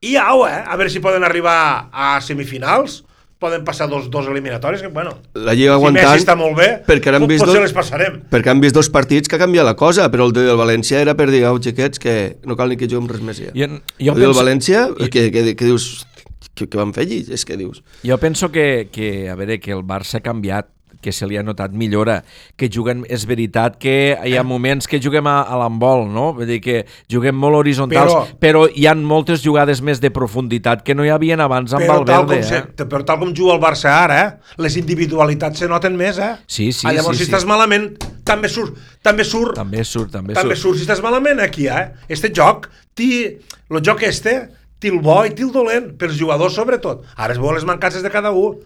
i au, eh? A veure si poden arribar a semifinals, poden passar dos, dos eliminatoris, que, bueno, La Lliga si aguantant... Messi està molt bé, perquè ara hem pot- vist potser dos- les passarem. Perquè han vist dos partits que ha canviat la cosa, però el del València era per dir, au, xiquets, que no cal ni que juguem res més ja. jo, el jo, del penso, València, que, que, que dius, que, que van fer allí? És que dius... jo penso que, que, a veure, que el Barça ha canviat que se li ha notat millora, que juguen, és veritat que hi ha moments que juguem a, a l'embol, no? Vull dir que juguem molt horitzontals, però, Però- hi han moltes jugades més de profunditat que no hi havien abans amb Però tal, Valverde. com se, Eh? però tal com juga el Barça ara, eh? les individualitats se noten més, eh? Sí, sí, ah, llavors, sí, si sí. estàs malament, també surt, també surt, també, També surt, també, també surt. surt. Si estàs malament, aquí, eh? Este joc, ti, el joc este, té el bo i té el dolent, pels jugadors sobretot. Ara es veuen les mancances de cada un.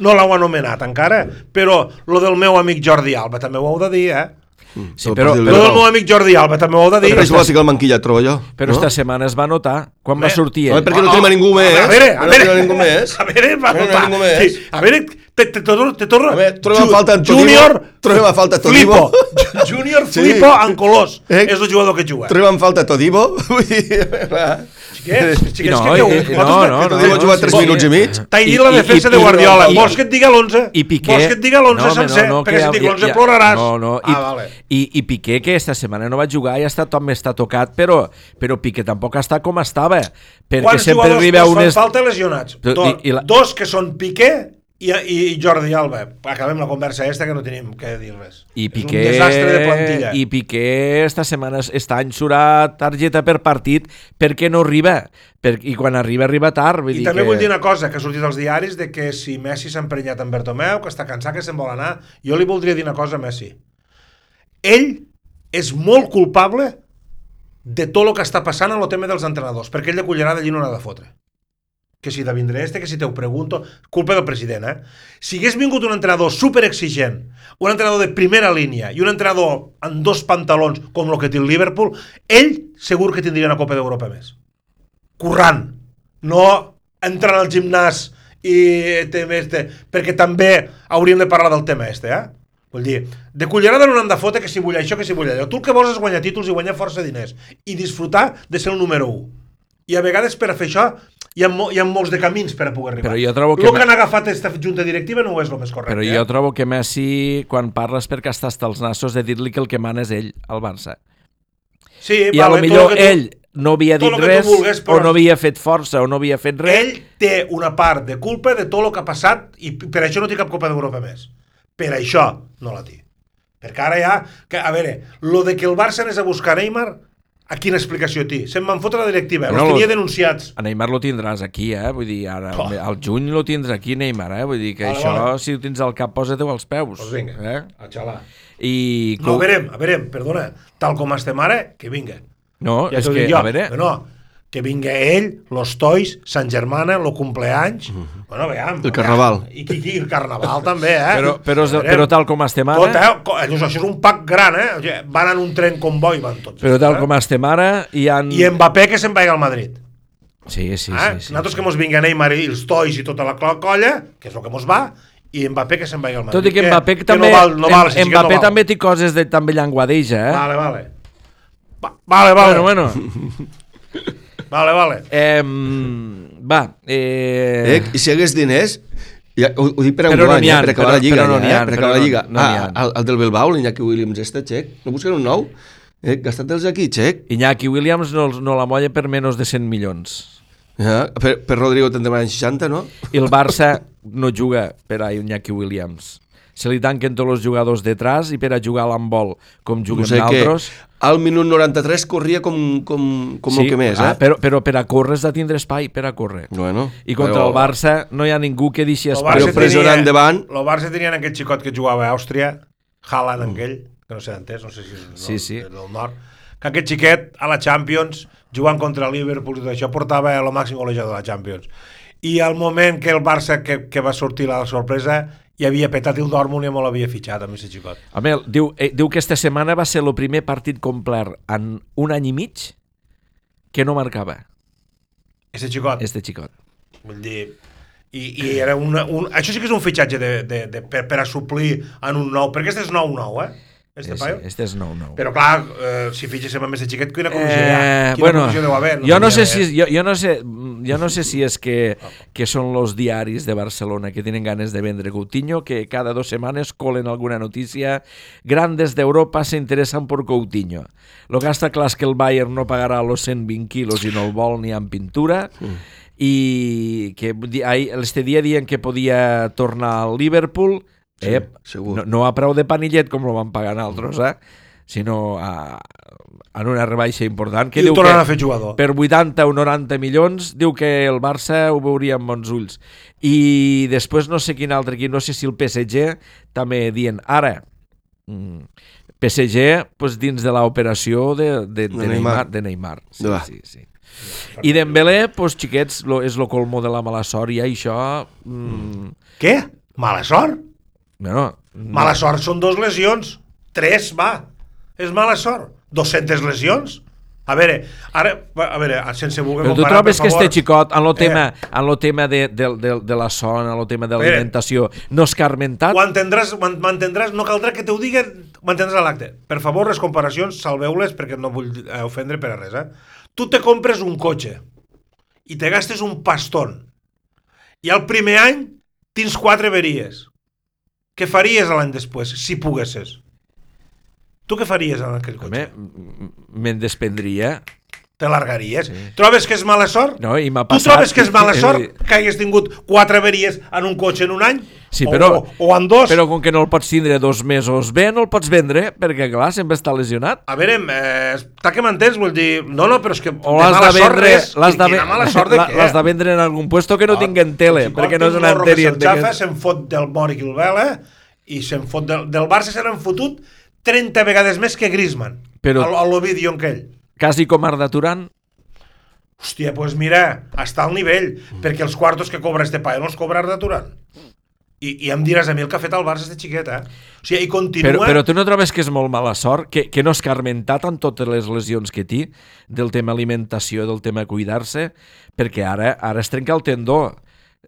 No l'heu anomenat encara, però lo del meu amic Jordi Alba també ho heu de dir, eh? Sí, El però, Lo però, del meu amic Jordi Alba també ho heu de dir. Però és que el manquilla trobo jo. però no? esta setmana es va notar quan va Home, sortir ell. perquè no tenim a ningú més. A veure, a No veure, tenim a ningú més. A veure, va No tenim a notar. ningú més. Sí, a veure, Te, te, torno, te torno. A veure, trobem a Ju- falta en Todibo, Júnior, trobem a falta Todibo. Flipo. <laughs> Júnior Sí. Flipo en colors. Eh? És el jugador que juga. Trobem falta Todibo. <laughs> Vull dir, va. Xiquets, xiquets, No, que eh, vosaltres no, no, que no, Todibo ha no, jugat sí, 3 sí. minuts i mig. T'he I- dit la i- defensa i- de i- Guardiola. i- Vols que et diga l'11? I Piqué... Vols que et diga l'11 sencer? perquè si et dic ja- l'11 ja- ploraràs. No, no. I, Ah, vale. i, I Piqué, que esta setmana no va jugar, ja està, també està tocat, però, però Piqué tampoc està com estava. Perquè Quants sempre jugadors arriba unes... falta lesionats? I- i dos que són Piqué i, i, Jordi Alba. Acabem la conversa esta que no tenim que dir res. I És Piqué, un desastre de plantilla. I Piqué esta setmana, este any surà targeta per partit perquè no arriba. Per, I quan arriba, arriba tard. Vull I dir també que... vull dir una cosa que ha sortit als diaris de que si Messi s'ha emprenyat amb Bertomeu, que està cansat, que se'n vol anar. Jo li voldria dir una cosa a Messi. Ell és molt culpable de tot el que està passant en el tema dels entrenadors, perquè ell de cullerada allí no n'ha de fotre. Que si de vindré este, que si te ho pregunto... Culpa del president, eh? Si hagués vingut un entrenador super exigent, un entrenador de primera línia i un entrenador amb dos pantalons com el que té el Liverpool, ell segur que tindria una Copa d'Europa més currant, no entrant al gimnàs i tema este, perquè també hauríem de parlar del tema este, eh? Vull dir, de cullerada no n'hem de fotre que si vull això, que si vull allò. Tu el que vols és guanyar títols i guanyar força diners i disfrutar de ser el número 1. I a vegades per a fer això hi ha, mo hi ha molts de camins per a poder arribar. Però jo trobo que El que han agafat aquesta junta directiva no és el més correcte. Però eh? jo trobo que Messi, quan parles perquè està hasta els nassos de dir-li que el que mana és ell, al Barça. sí, I a lo vale, millor el tu- ell no havia dit el res, vulgues, però- o no havia fet força, o no havia fet res. Ell té una part de culpa de tot el que ha passat i per això no té cap Copa d'Europa més. Per això no la té. Perquè ara ja... Que, a veure, lo de que el Barça anés a buscar Neymar, a quina explicació té? Se'n van fotre la directiva, Bueno, els tenia denunciats. A Neymar lo tindràs aquí, eh? Vull dir, ara, Oh. al juny lo tindràs aquí, Neymar, eh? Vull dir que Vale, això, vale. si ho tens al cap, posa-t'ho als peus. Doncs vinga, Eh? a xalar. I... No, a veurem, a veurem, perdona, tal com estem ara, que vinga. No, Ja és que, dic jo. a veure... No, que vinga ell, los tois, Sant Germana, lo cumpleanys... Bueno, veam. El carnaval. I, i, i el carnaval també, eh? Però, però, veurem. però tal com estem Tot, ara... eh? Co- Això, és un pack gran, eh? O sigui, van en un tren convoi, van tots. Però tal eh? com estem ara, hi ha... I Mbappé que se'n vagi al Madrid. Sí, sí, eh? sí. sí, Nosaltres sí. que mos vinga Neymar i els tois i tota la colla, que és el que mos va, i Mbappé que se'n vagi al Madrid. Tot i que Mbappé que també, no val, no val, si que no Mbappé val. també té coses de també llanguadeja, eh? Vale, vale. Va, vale, vale. Bueno, bueno. <laughs> Vale, vale. Eh, va, eh... Eh? I si hagués diners, ja, ho, ho dic per Però no enguany, n'hi eh, ha, per acabar però- la Lliga, però no ha, eh, per acabar la no- Lliga. no ha. ah, el, el del Bilbao, l'Iñaki Williams, este, xec. No busquen un nou? Eh, gastat-los aquí, xec. Iñaki Williams no, no la molla per menys de 100 milions. Ja, per, per Rodrigo te'n demanen 60, no? I el Barça no juga per a Iñaki Williams. Se li tanquen tots els jugadors detrás i per a jugar a l'handbol com No juguem sé què. nosaltres... Al minut 93 corria com, com, com el que més, eh? ah, però, però per a córrer has de tindre espai per a córrer. Bueno, I contra però- el Barça no hi ha ningú que deixi El espai. Però pressionant endavant. El Barça tenien aquest xicot que jugava a Àustria, Haaland aquell, que no sé d'entès, no sé si és del, Sí, sí. del nord, que aquest xiquet a la Champions, jugant contra el Liverpool i tot això, portava el màxim golejador de la Champions. I al moment que el Barça, que, que va sortir la sorpresa, hi havia petat el Dortmund i me l'havia fitxat amb aquest xicot. Home, diu, eh, diu que esta setmana va ser el primer partit complet en un any i mig que no marcava, Aquest xicot. este xicot. Vull dir, i, i era una, un, això sí que és un fitxatge de, de, de, per, per a suplir en un nou, perquè este és nou-nou, eh? Este Sí, paio. este és nou, nou. Però clar, eh, si fitxéssim amb aquest xiquet, quina comissió hi ha? Eh, Quina bueno, comissió deu haver? jo no sé si jo, jo no sé jo no sé si és que, que són los diaris de Barcelona que tienen ganes de vendre Coutinho, que cada dos semanas colen alguna noticia. Grandes de Europa se interesan por Coutinho. Lo que està clar és que el Bayern no pagarà los 120 quilos i no el vol ni en pintura. I que ahir, este dia dient que podia tornar al Liverpool, Sí, segur. no, no a preu de panillet com lo van pagar altres, eh? sinó a, en una rebaixa important. Que I diu el tornaran que a fer jugador. per 80 o 90 milions diu que el Barça ho veuria amb bons ulls. I després no sé quin altre equip, no sé si el PSG també dient ara mm, PSG pues, dins de l'operació de, de, de, De Neymar. De Neymar. Sí, Va. sí, sí. I Dembélé, pues, xiquets, lo, és lo colmo de la mala sort i això... Mm, Què? Mala sort? Bueno, Mala sort són dos lesions. Tres, va. És mala sort. 200 lesions? A veure, ara, a veure, sense voler Però tu comparar, trobes que favor, este xicot, en lo tema, Eh. en lo tema de, de, de, de la son, en lo tema de l'alimentació, no és carmentat? Ho entendràs, ho en- m'entendràs, no caldrà que te ho digui, m'entendràs a l'acte. Per favor, les comparacions, salveu-les perquè no vull eh, ofendre per a res, eh? Tu te compres un cotxe i te gastes un pastón i al primer any tens quatre averies. Què faries l'any després, si poguessis? Tu què faries en aquell cotxe? me'n desprendria. Te largaries? Sí. Trobes que és mala sort? No, i m'ha Tu passat... trobes que és mala sort que hagués tingut quatre averies en un cotxe en un any? Sí, però, O, o, en dos? però com que no el pots tindre dos mesos bé, no el pots vendre, perquè clar, sempre està lesionat. A veure, eh, està que m'entens? Vull dir, no, no, però és que O de mala de sort vendre, res. de, mala sort de què? l'has de vendre en algun puesto que no, tinguen tele, El perquè no és una que antèria. se'l xafa, se'n fot del Mori i el Vela i se'n fot del, del Barça se n'han fotut 30 vegades més que Griezmann. Però-. A l'Ovidio aquell. Quasi com Arda Turan. Hòstia, doncs pues mira, està al nivell, perquè els quartos que cobra este paio no els cobra Arda Turan. I, I em diràs a mi el que ha fet el Barça este xiquet, eh? O sigui, i continua... Però, però tu no trobes que és molt mala sort, que, que no és carmentat amb totes les lesions que té, del tema alimentació, del tema cuidar-se, perquè ara ara es trenca el tendó.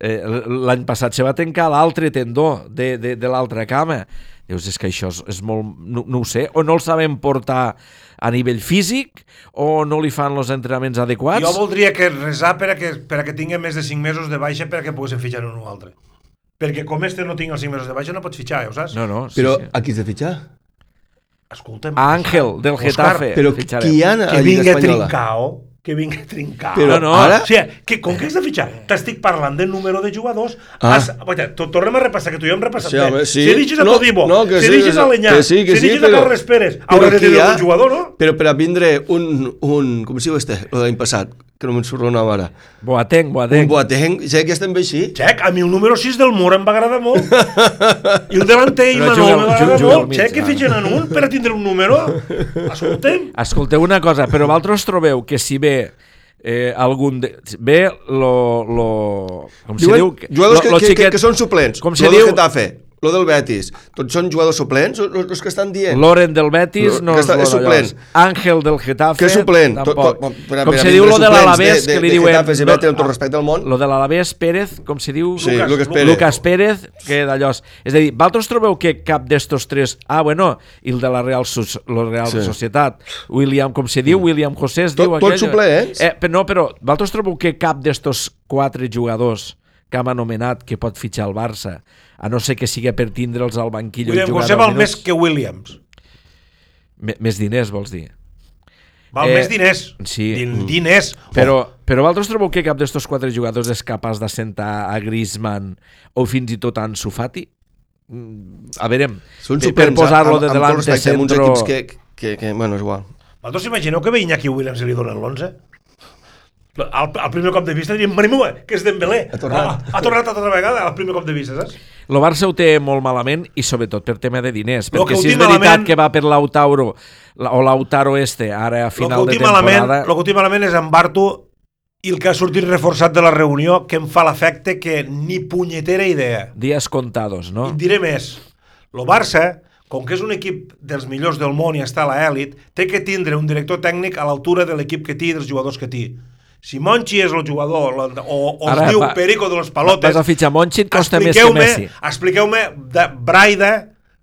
Eh, L'any passat se va trencar l'altre tendó de, de, de l'altra cama. Dius, és que això és, és molt... No, no ho sé, o no el saben portar a nivell físic, o no li fan els entrenaments adequats. Jo voldria que resar per a que, per a que tingui més de 5 mesos de baixa per a que poguessin fitxar un o altre. Perquè com este no tinc els 5 mesos de baixa no pots fitxar, ja ho saps? No, no, sí, Però sí. a qui has de fitxar? Escolta'm. A Àngel, del Òscar, Getafe. Però qui hi ha a la que Lliga vingui Espanyola? trincao, que vingui trincao. Però No, no. ara... O sigui, que, com que has de fitxar? T'estic parlant del número de jugadors. Ah. Has, to- tornem a repassar, que tu i jo hem repassat Sí, bé. home, sí. Si dirigis a No, Todibo, no, que si sí, que a Lenyà, que sí, que si sí, però- a Carles Pérez, hauràs de tenir ha- un jugador, no? Però per a vindre un, un com es diu este, l'any passat, que no me'n surt el nom ara, Boateng, un Boateng. Boateng, ja que estem bé així, Xec, a mi el número 6 del Mur em va agradar molt. <laughs> I el delanter i Manol em va agradar molt. Xec, que ara. fitxen en un per a tindre un número. Escolta'm. Escolteu una cosa, però vosaltres trobeu que si ve eh, algun... De... Ve lo, lo... Com se diuen diu? jugadors Lo- que, lo que, que, xiquet- que són suplents, Com se diu? Getafe, lo del Betis, tots són jugadors suplents, els, que estan dient. Loren del Betis, no està- és d'allò. suplent. Àngel del Getafe, que és suplent. Tot, tampoc. tot, per, com per se diu lo de l'Alavés, que li diuen... De Getafe, amb tot respecte al món. Lo de l'Alavés Sí, Pérez, com se diu? Lucas, Lucas Lu- Pérez. Lucas Pérez, que d'allò... És a dir, vosaltres trobeu que cap d'estos tres... Ah, bueno, i el de la Real, la Real Sí. Societat, William, com se diu, William José es Tot- diu tots suplents. Eh, però no, però vosaltres trobeu que cap d'estos quatre jugadors que hem anomenat que pot fitxar el Barça, a no ser que siga per tindre'ls al banquillo William i jugar José 10 val més que Williams. Me- Més diners, vols dir? Val Eh, més diners. sí. Din, diners. Però, però vosaltres trobeu que cap d'estos quatre jugadors és capaç d'assentar a Griezmann o fins i tot a Ansu Fati? Mm, A veure, Són per, per posar-lo amb- de amb uns centro... equips que, que, que, bueno, és igual. Vosaltres imagineu que ve Iñaki Williams i li donen l'11? Al, al primer cop de vista diríem, Marimu, que és Dembélé. Ha tornat. Ha, ha tornat altra vegada al primer cop de vista, saps? El Barça ho té molt malament i sobretot per tema de diners, Lo perquè si té és veritat malament- que va per l'Autauro la- o l'Autaro este, ara a El final de tinc malament, temporada... lo que ho tinc malament és en Bartu i el que ha sortit reforçat de la reunió que em fa l'efecte que ni punyetera idea. Dies contados, no? I diré més. El Barça, com que és un equip dels millors del món i està a l'elit, té que tindre un director tècnic a l'altura de l'equip que té i dels jugadors que té. Si Monchi és el jugador o, o Ara, es diu va- Perico de los Palotes... Vas a fitxar Monchi, et costa més que Messi. Expliqueu-me de Braida,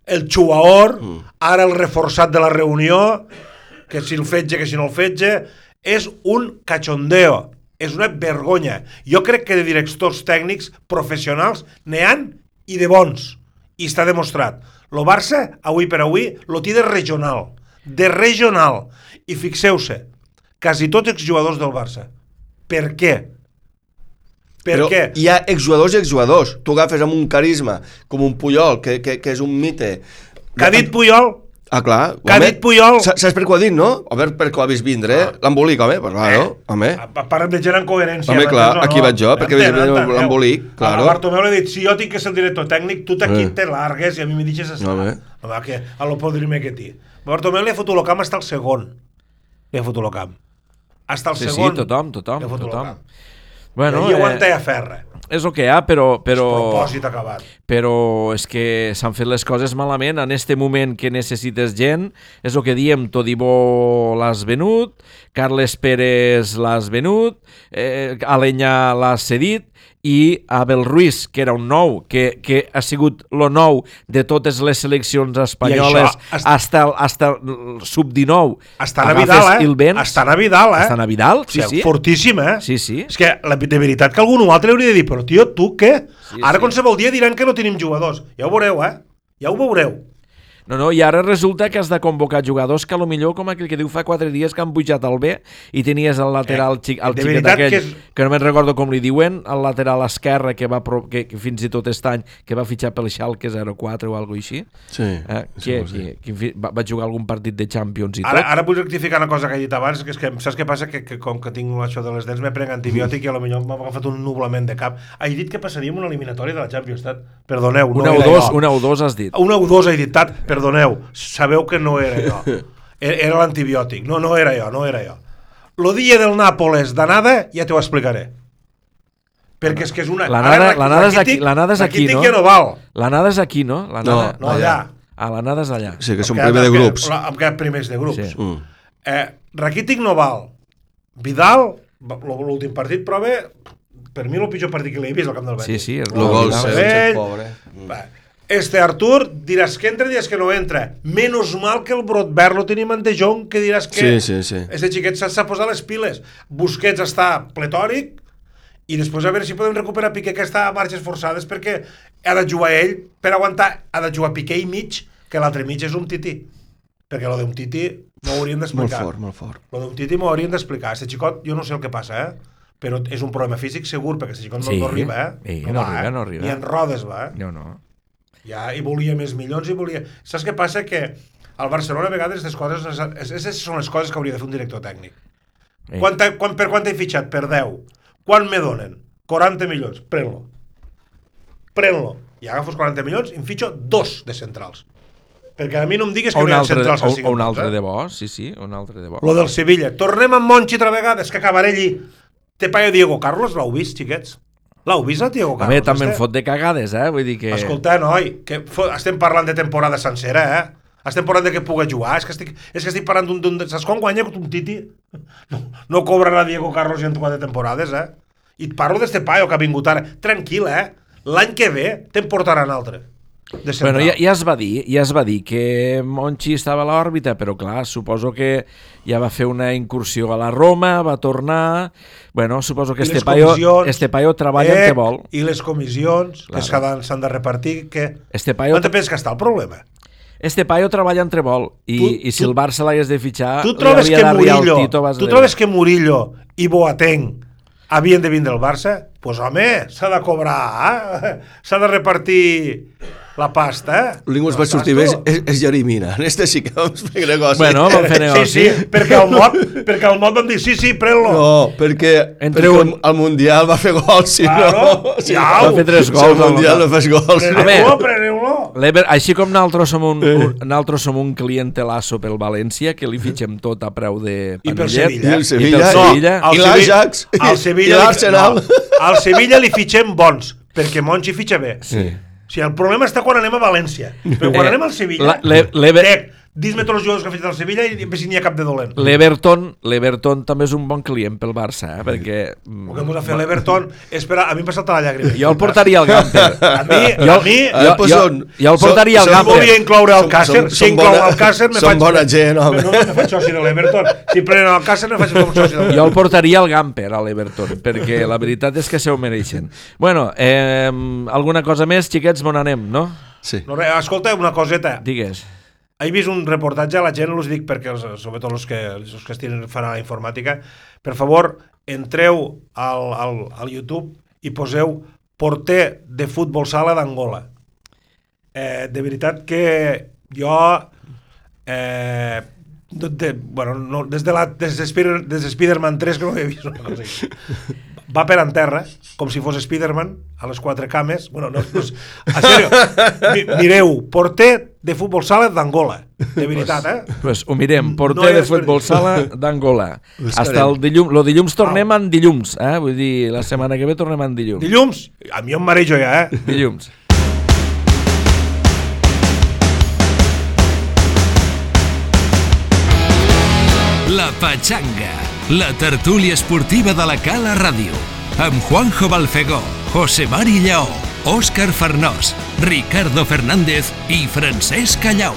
el xuaor, mm. ara el reforçat de la reunió, que si el fetge, que si no el fetge, és un cachondeo, és una vergonya. Jo crec que de directors tècnics professionals n'hi han i de bons, i està demostrat. Lo Barça, avui per avui, lo té de regional, de regional. I fixeu-se, quasi tots els jugadors del Barça. Per què? Per Però què? hi ha exjugadors i exjugadors. Tu agafes amb un carisma, com un Puyol, que, que, que és un mite. Que ha dit Puyol? Ah, clar. Que ha home, dit Puyol? sa- Saps per què ho ha dit, no? A veure, per què ho ha vist vindre, eh? L'embolic, home, pues claro, home. A, a part de gent en coherència. Home, clar, m'entens o aquí vaig jo, perquè veig l'embolic, A claro. Bartomeu li ha dit, si jo tinc que ser el director tècnic, tu t'aquí Eh. te largues i a mi me deixes estar. Home. Home, que a lo podrime que té. Bartomeu li ha fotut el camp hasta el segon. Li ha fotut el camp. Hasta el Sí, sí, segon. tothom, tothom, el tothom. camp. Bueno, I aguanta eh, a ferra. és el que hi ha, però... però... Propòsit acabat. però és que s'han fet les coses malament en este moment que necessites gent és el que diem, Todibó l'has venut Carles Pérez l'has venut eh, Alenya l'has cedit i Abel Ruiz, que era un nou, que, que ha sigut lo nou de totes les seleccions espanyoles hasta, hasta el sub-19. Estan a Vidal, eh? i el vens. Estan a Vidal, eh? Estan a Vidal, sí, o sigui, sí. Fortíssim, eh? Sí, sí. És que, la, de veritat, que algun altre hauria de dir, però tio, tu què? Sí, Ara sí. qualsevol dia diran que no tenim jugadors. Ja ho veureu, eh? Ja ho veureu. No, no, i ara resulta que has de convocar jugadors que a lo millor, com aquell que diu fa quatre dies que han pujat al B i tenies el lateral, Eh, xic, el xiquet aquell, que és- que no me'n recordo com li diuen, el lateral esquerre que, va pro, que, que fins i tot aquest any que va fitxar pel Schalke 04 o alguna així, Sí. eh, sí, que, sí. que, que va, va jugar algun partit de Champions i Ara, tot. ara vull rectificar una cosa que he dit abans, que és que saps què passa? Que, que com que tinc això de les dents me prenc antibiòtic i a lo millor m'ha agafat un nublament de cap. He dit que passaríem una eliminatòria de la Champions, Tat. Perdoneu, no Una o era dos, jo. una o dos has dit. Una o dos he dit, Tat, perdoneu, sabeu que no era jo. <laughs> Era, era l'antibiòtic, no, no era jo, no era jo. Lo dia del Nàpoles d'anada ja t'ho explicaré. Perquè és que és una... L'anada- ara, l'anada és aquí- l'anada és aquí, no? ja no val. L'anada és aquí, no? L'anada... No, allà. Ah, l'anada és allà. Sí, que són Em queda- primer de grups. la- Em queden primers de grups. Sí. Mm. Eh, Rakitic no val. Vidal, l'últim partit, però bé, per mi el pitjor partit que l'he vist al camp del Betis. Sí, sí. el Lo gol Vidal. seu, Ell- pobre. Mm. Va. Este Artur diràs que entra i diràs que no entra. Menos mal que el Brotbert lo tenim en De Jong, que diràs que Sí, sí, sí. este xiquet s'ha posat les piles. Busquets està pletòric i després a veure si podem recuperar Piqué que està a marxes forçades perquè ha de jugar ell per aguantar, ha de jugar Piqué i mig, que l'altre mig és un tití. Perquè lo d'un tití m'ho haurien Molt d'explicar. fort, molt fort. Lo d'un tití m'ho haurien d'explicar. Este xicot, jo no sé el que passa, eh? però és un problema físic segur, perquè este xicot Sí. no, no arriba, eh? Sí, no arriba, eh? no arriba. Ni en rodes va, eh? No, no. Ja, i volia més milions i volia... Saps què passa? Que al Barcelona a vegades aquestes coses, aquestes són les coses que hauria de fer un director tècnic. Eh. Quant, quan, per quant he fitxat? Per 10. Quan me donen? 40 milions. Pren-lo. Pren-lo. I agafo els 40 milions i em fitxo dos de centrals. Perquè a mi no em digues que O no un hi ha centrals o, que o siguin un bons, altre eh? de bo, sí, sí, un altre de bo. Lo del Sevilla. Tornem amb Monchi altra vegada, és que acabaré allí. Te paio Diego Carlos, l'heu vist, xiquets? L'heu vist, el Diego A Carlos? mi també em este? fot de cagades, eh? Vull dir que... Escolta, noi, que estem parlant de temporada sencera, eh? Estem parlant de que puga jugar, és que estic, és que estic parlant d'un... d'un- Saps quan guanya un Titi? No, no cobrarà Diego Carlos en quatre temporades, eh? I et parlo d'este paio que ha vingut ara. Tranquil, eh? L'any que ve te'n portaran altre. De central. Bueno, ja, ja es va dir, ja es va dir que Monchi estava a l'òrbita, però clar, suposo que ja va fer una incursió a la Roma, va tornar... Bueno, suposo que este paio, este paio treballa eh, què vol. I les comissions, Claro. que s'han s'han de repartir, que... Este paio, No te penses que està el problema? este paio treballa entre vol i, Tu- i si tu- el Barça l'hagués de fitxar, Tu trobes que Murillo, el Tito tu trobes que Murillo i Boateng havien de vindre al Barça? Doncs pues, home, s'ha de cobrar, eh? s'ha de repartir la pasta, eh? L'únic que No va sortir bé és, és, és Jerimina. En <laughs> este sí que vam fer negoci. Bueno, vam fer Sí, negoci. sí, perquè al mot, perquè al mot van dir, sí, sí, pren-lo. No, perquè, Entre perquè un- el, el Mundial va fer gols, si Claro, no... Si ja, no, va fer tres si gols, Mundial el- no fas gols. Preneu-lo, preneu-lo. Així com nosaltres som un, Eh. un, nosaltres som un clientelasso pel València, que li fitxem tot a preu de I pel panellet. Sevilla. I el Sevilla, I pel Sevilla. al i Sevilla- l'Ajax, al <laughs> i Sevilla l'Arsenal. No, al Sevilla li fitxem bons, perquè Monchi fitxa bé. Sí. O sigui, el problema està quan anem a València. Però quan Eh, anem al Sevilla... l'Ever- Tec, Dis-me tots els jugadors que ha fet el Sevilla i si n'hi ha cap de dolent. L'Everton, l'Everton també és un bon client pel Barça, eh? perquè... El que hem de fer l'Everton... Espera, a mi em va saltar la llàgrima. Jo el portaria al Gamper. <laughs> A mi, Jo- a mi... Eh, Jo- pues jo- són- jo el portaria al són- Si Gamper. volia incloure el Càcer, si inclou el Càcer, me faig... bona gent, home. No, me faig soci de l'Everton. Si prenen el Càcer, me faig com soci de Jo el portaria al Gamper, a l'Everton, perquè la veritat és que se ho mereixen. Bueno, eh, alguna cosa més, xiquets, on anem, no? Sí. No, res, escolta, una coseta. Digues. He vist un reportatge, a la gent us dic perquè, els, sobretot els que, els que estiguin fan a la informàtica, per favor, entreu al, al, al YouTube i poseu porter de futbol sala d'Angola. Eh, de veritat que jo... Eh, de, bueno, no, des de, la, des de, Spider, des de Spider-Man 3 que no havia vist una cosa així. <laughs> Va per en terra, com si fos Spider-Man, a les quatre cames. Bueno, no, no és- en sèrio, mi, mireu, porter de futbol sala d'Angola. De veritat, eh? Pues ho mirem, No porter hi de futbol sala d'Angola. Hasta el dilluns, lo dilluns tornem en dilluns, eh? Vull dir, la setmana que ve tornem en dilluns. Dilluns, a mi em marejo ja, eh? Dilluns. La Pachanga, la tertúlia esportiva de la Cala Ràdio, amb Juanjo Balfegó, José Mari Lleó, Òscar Farnós, Ricardo Fernández i Francesc Callau.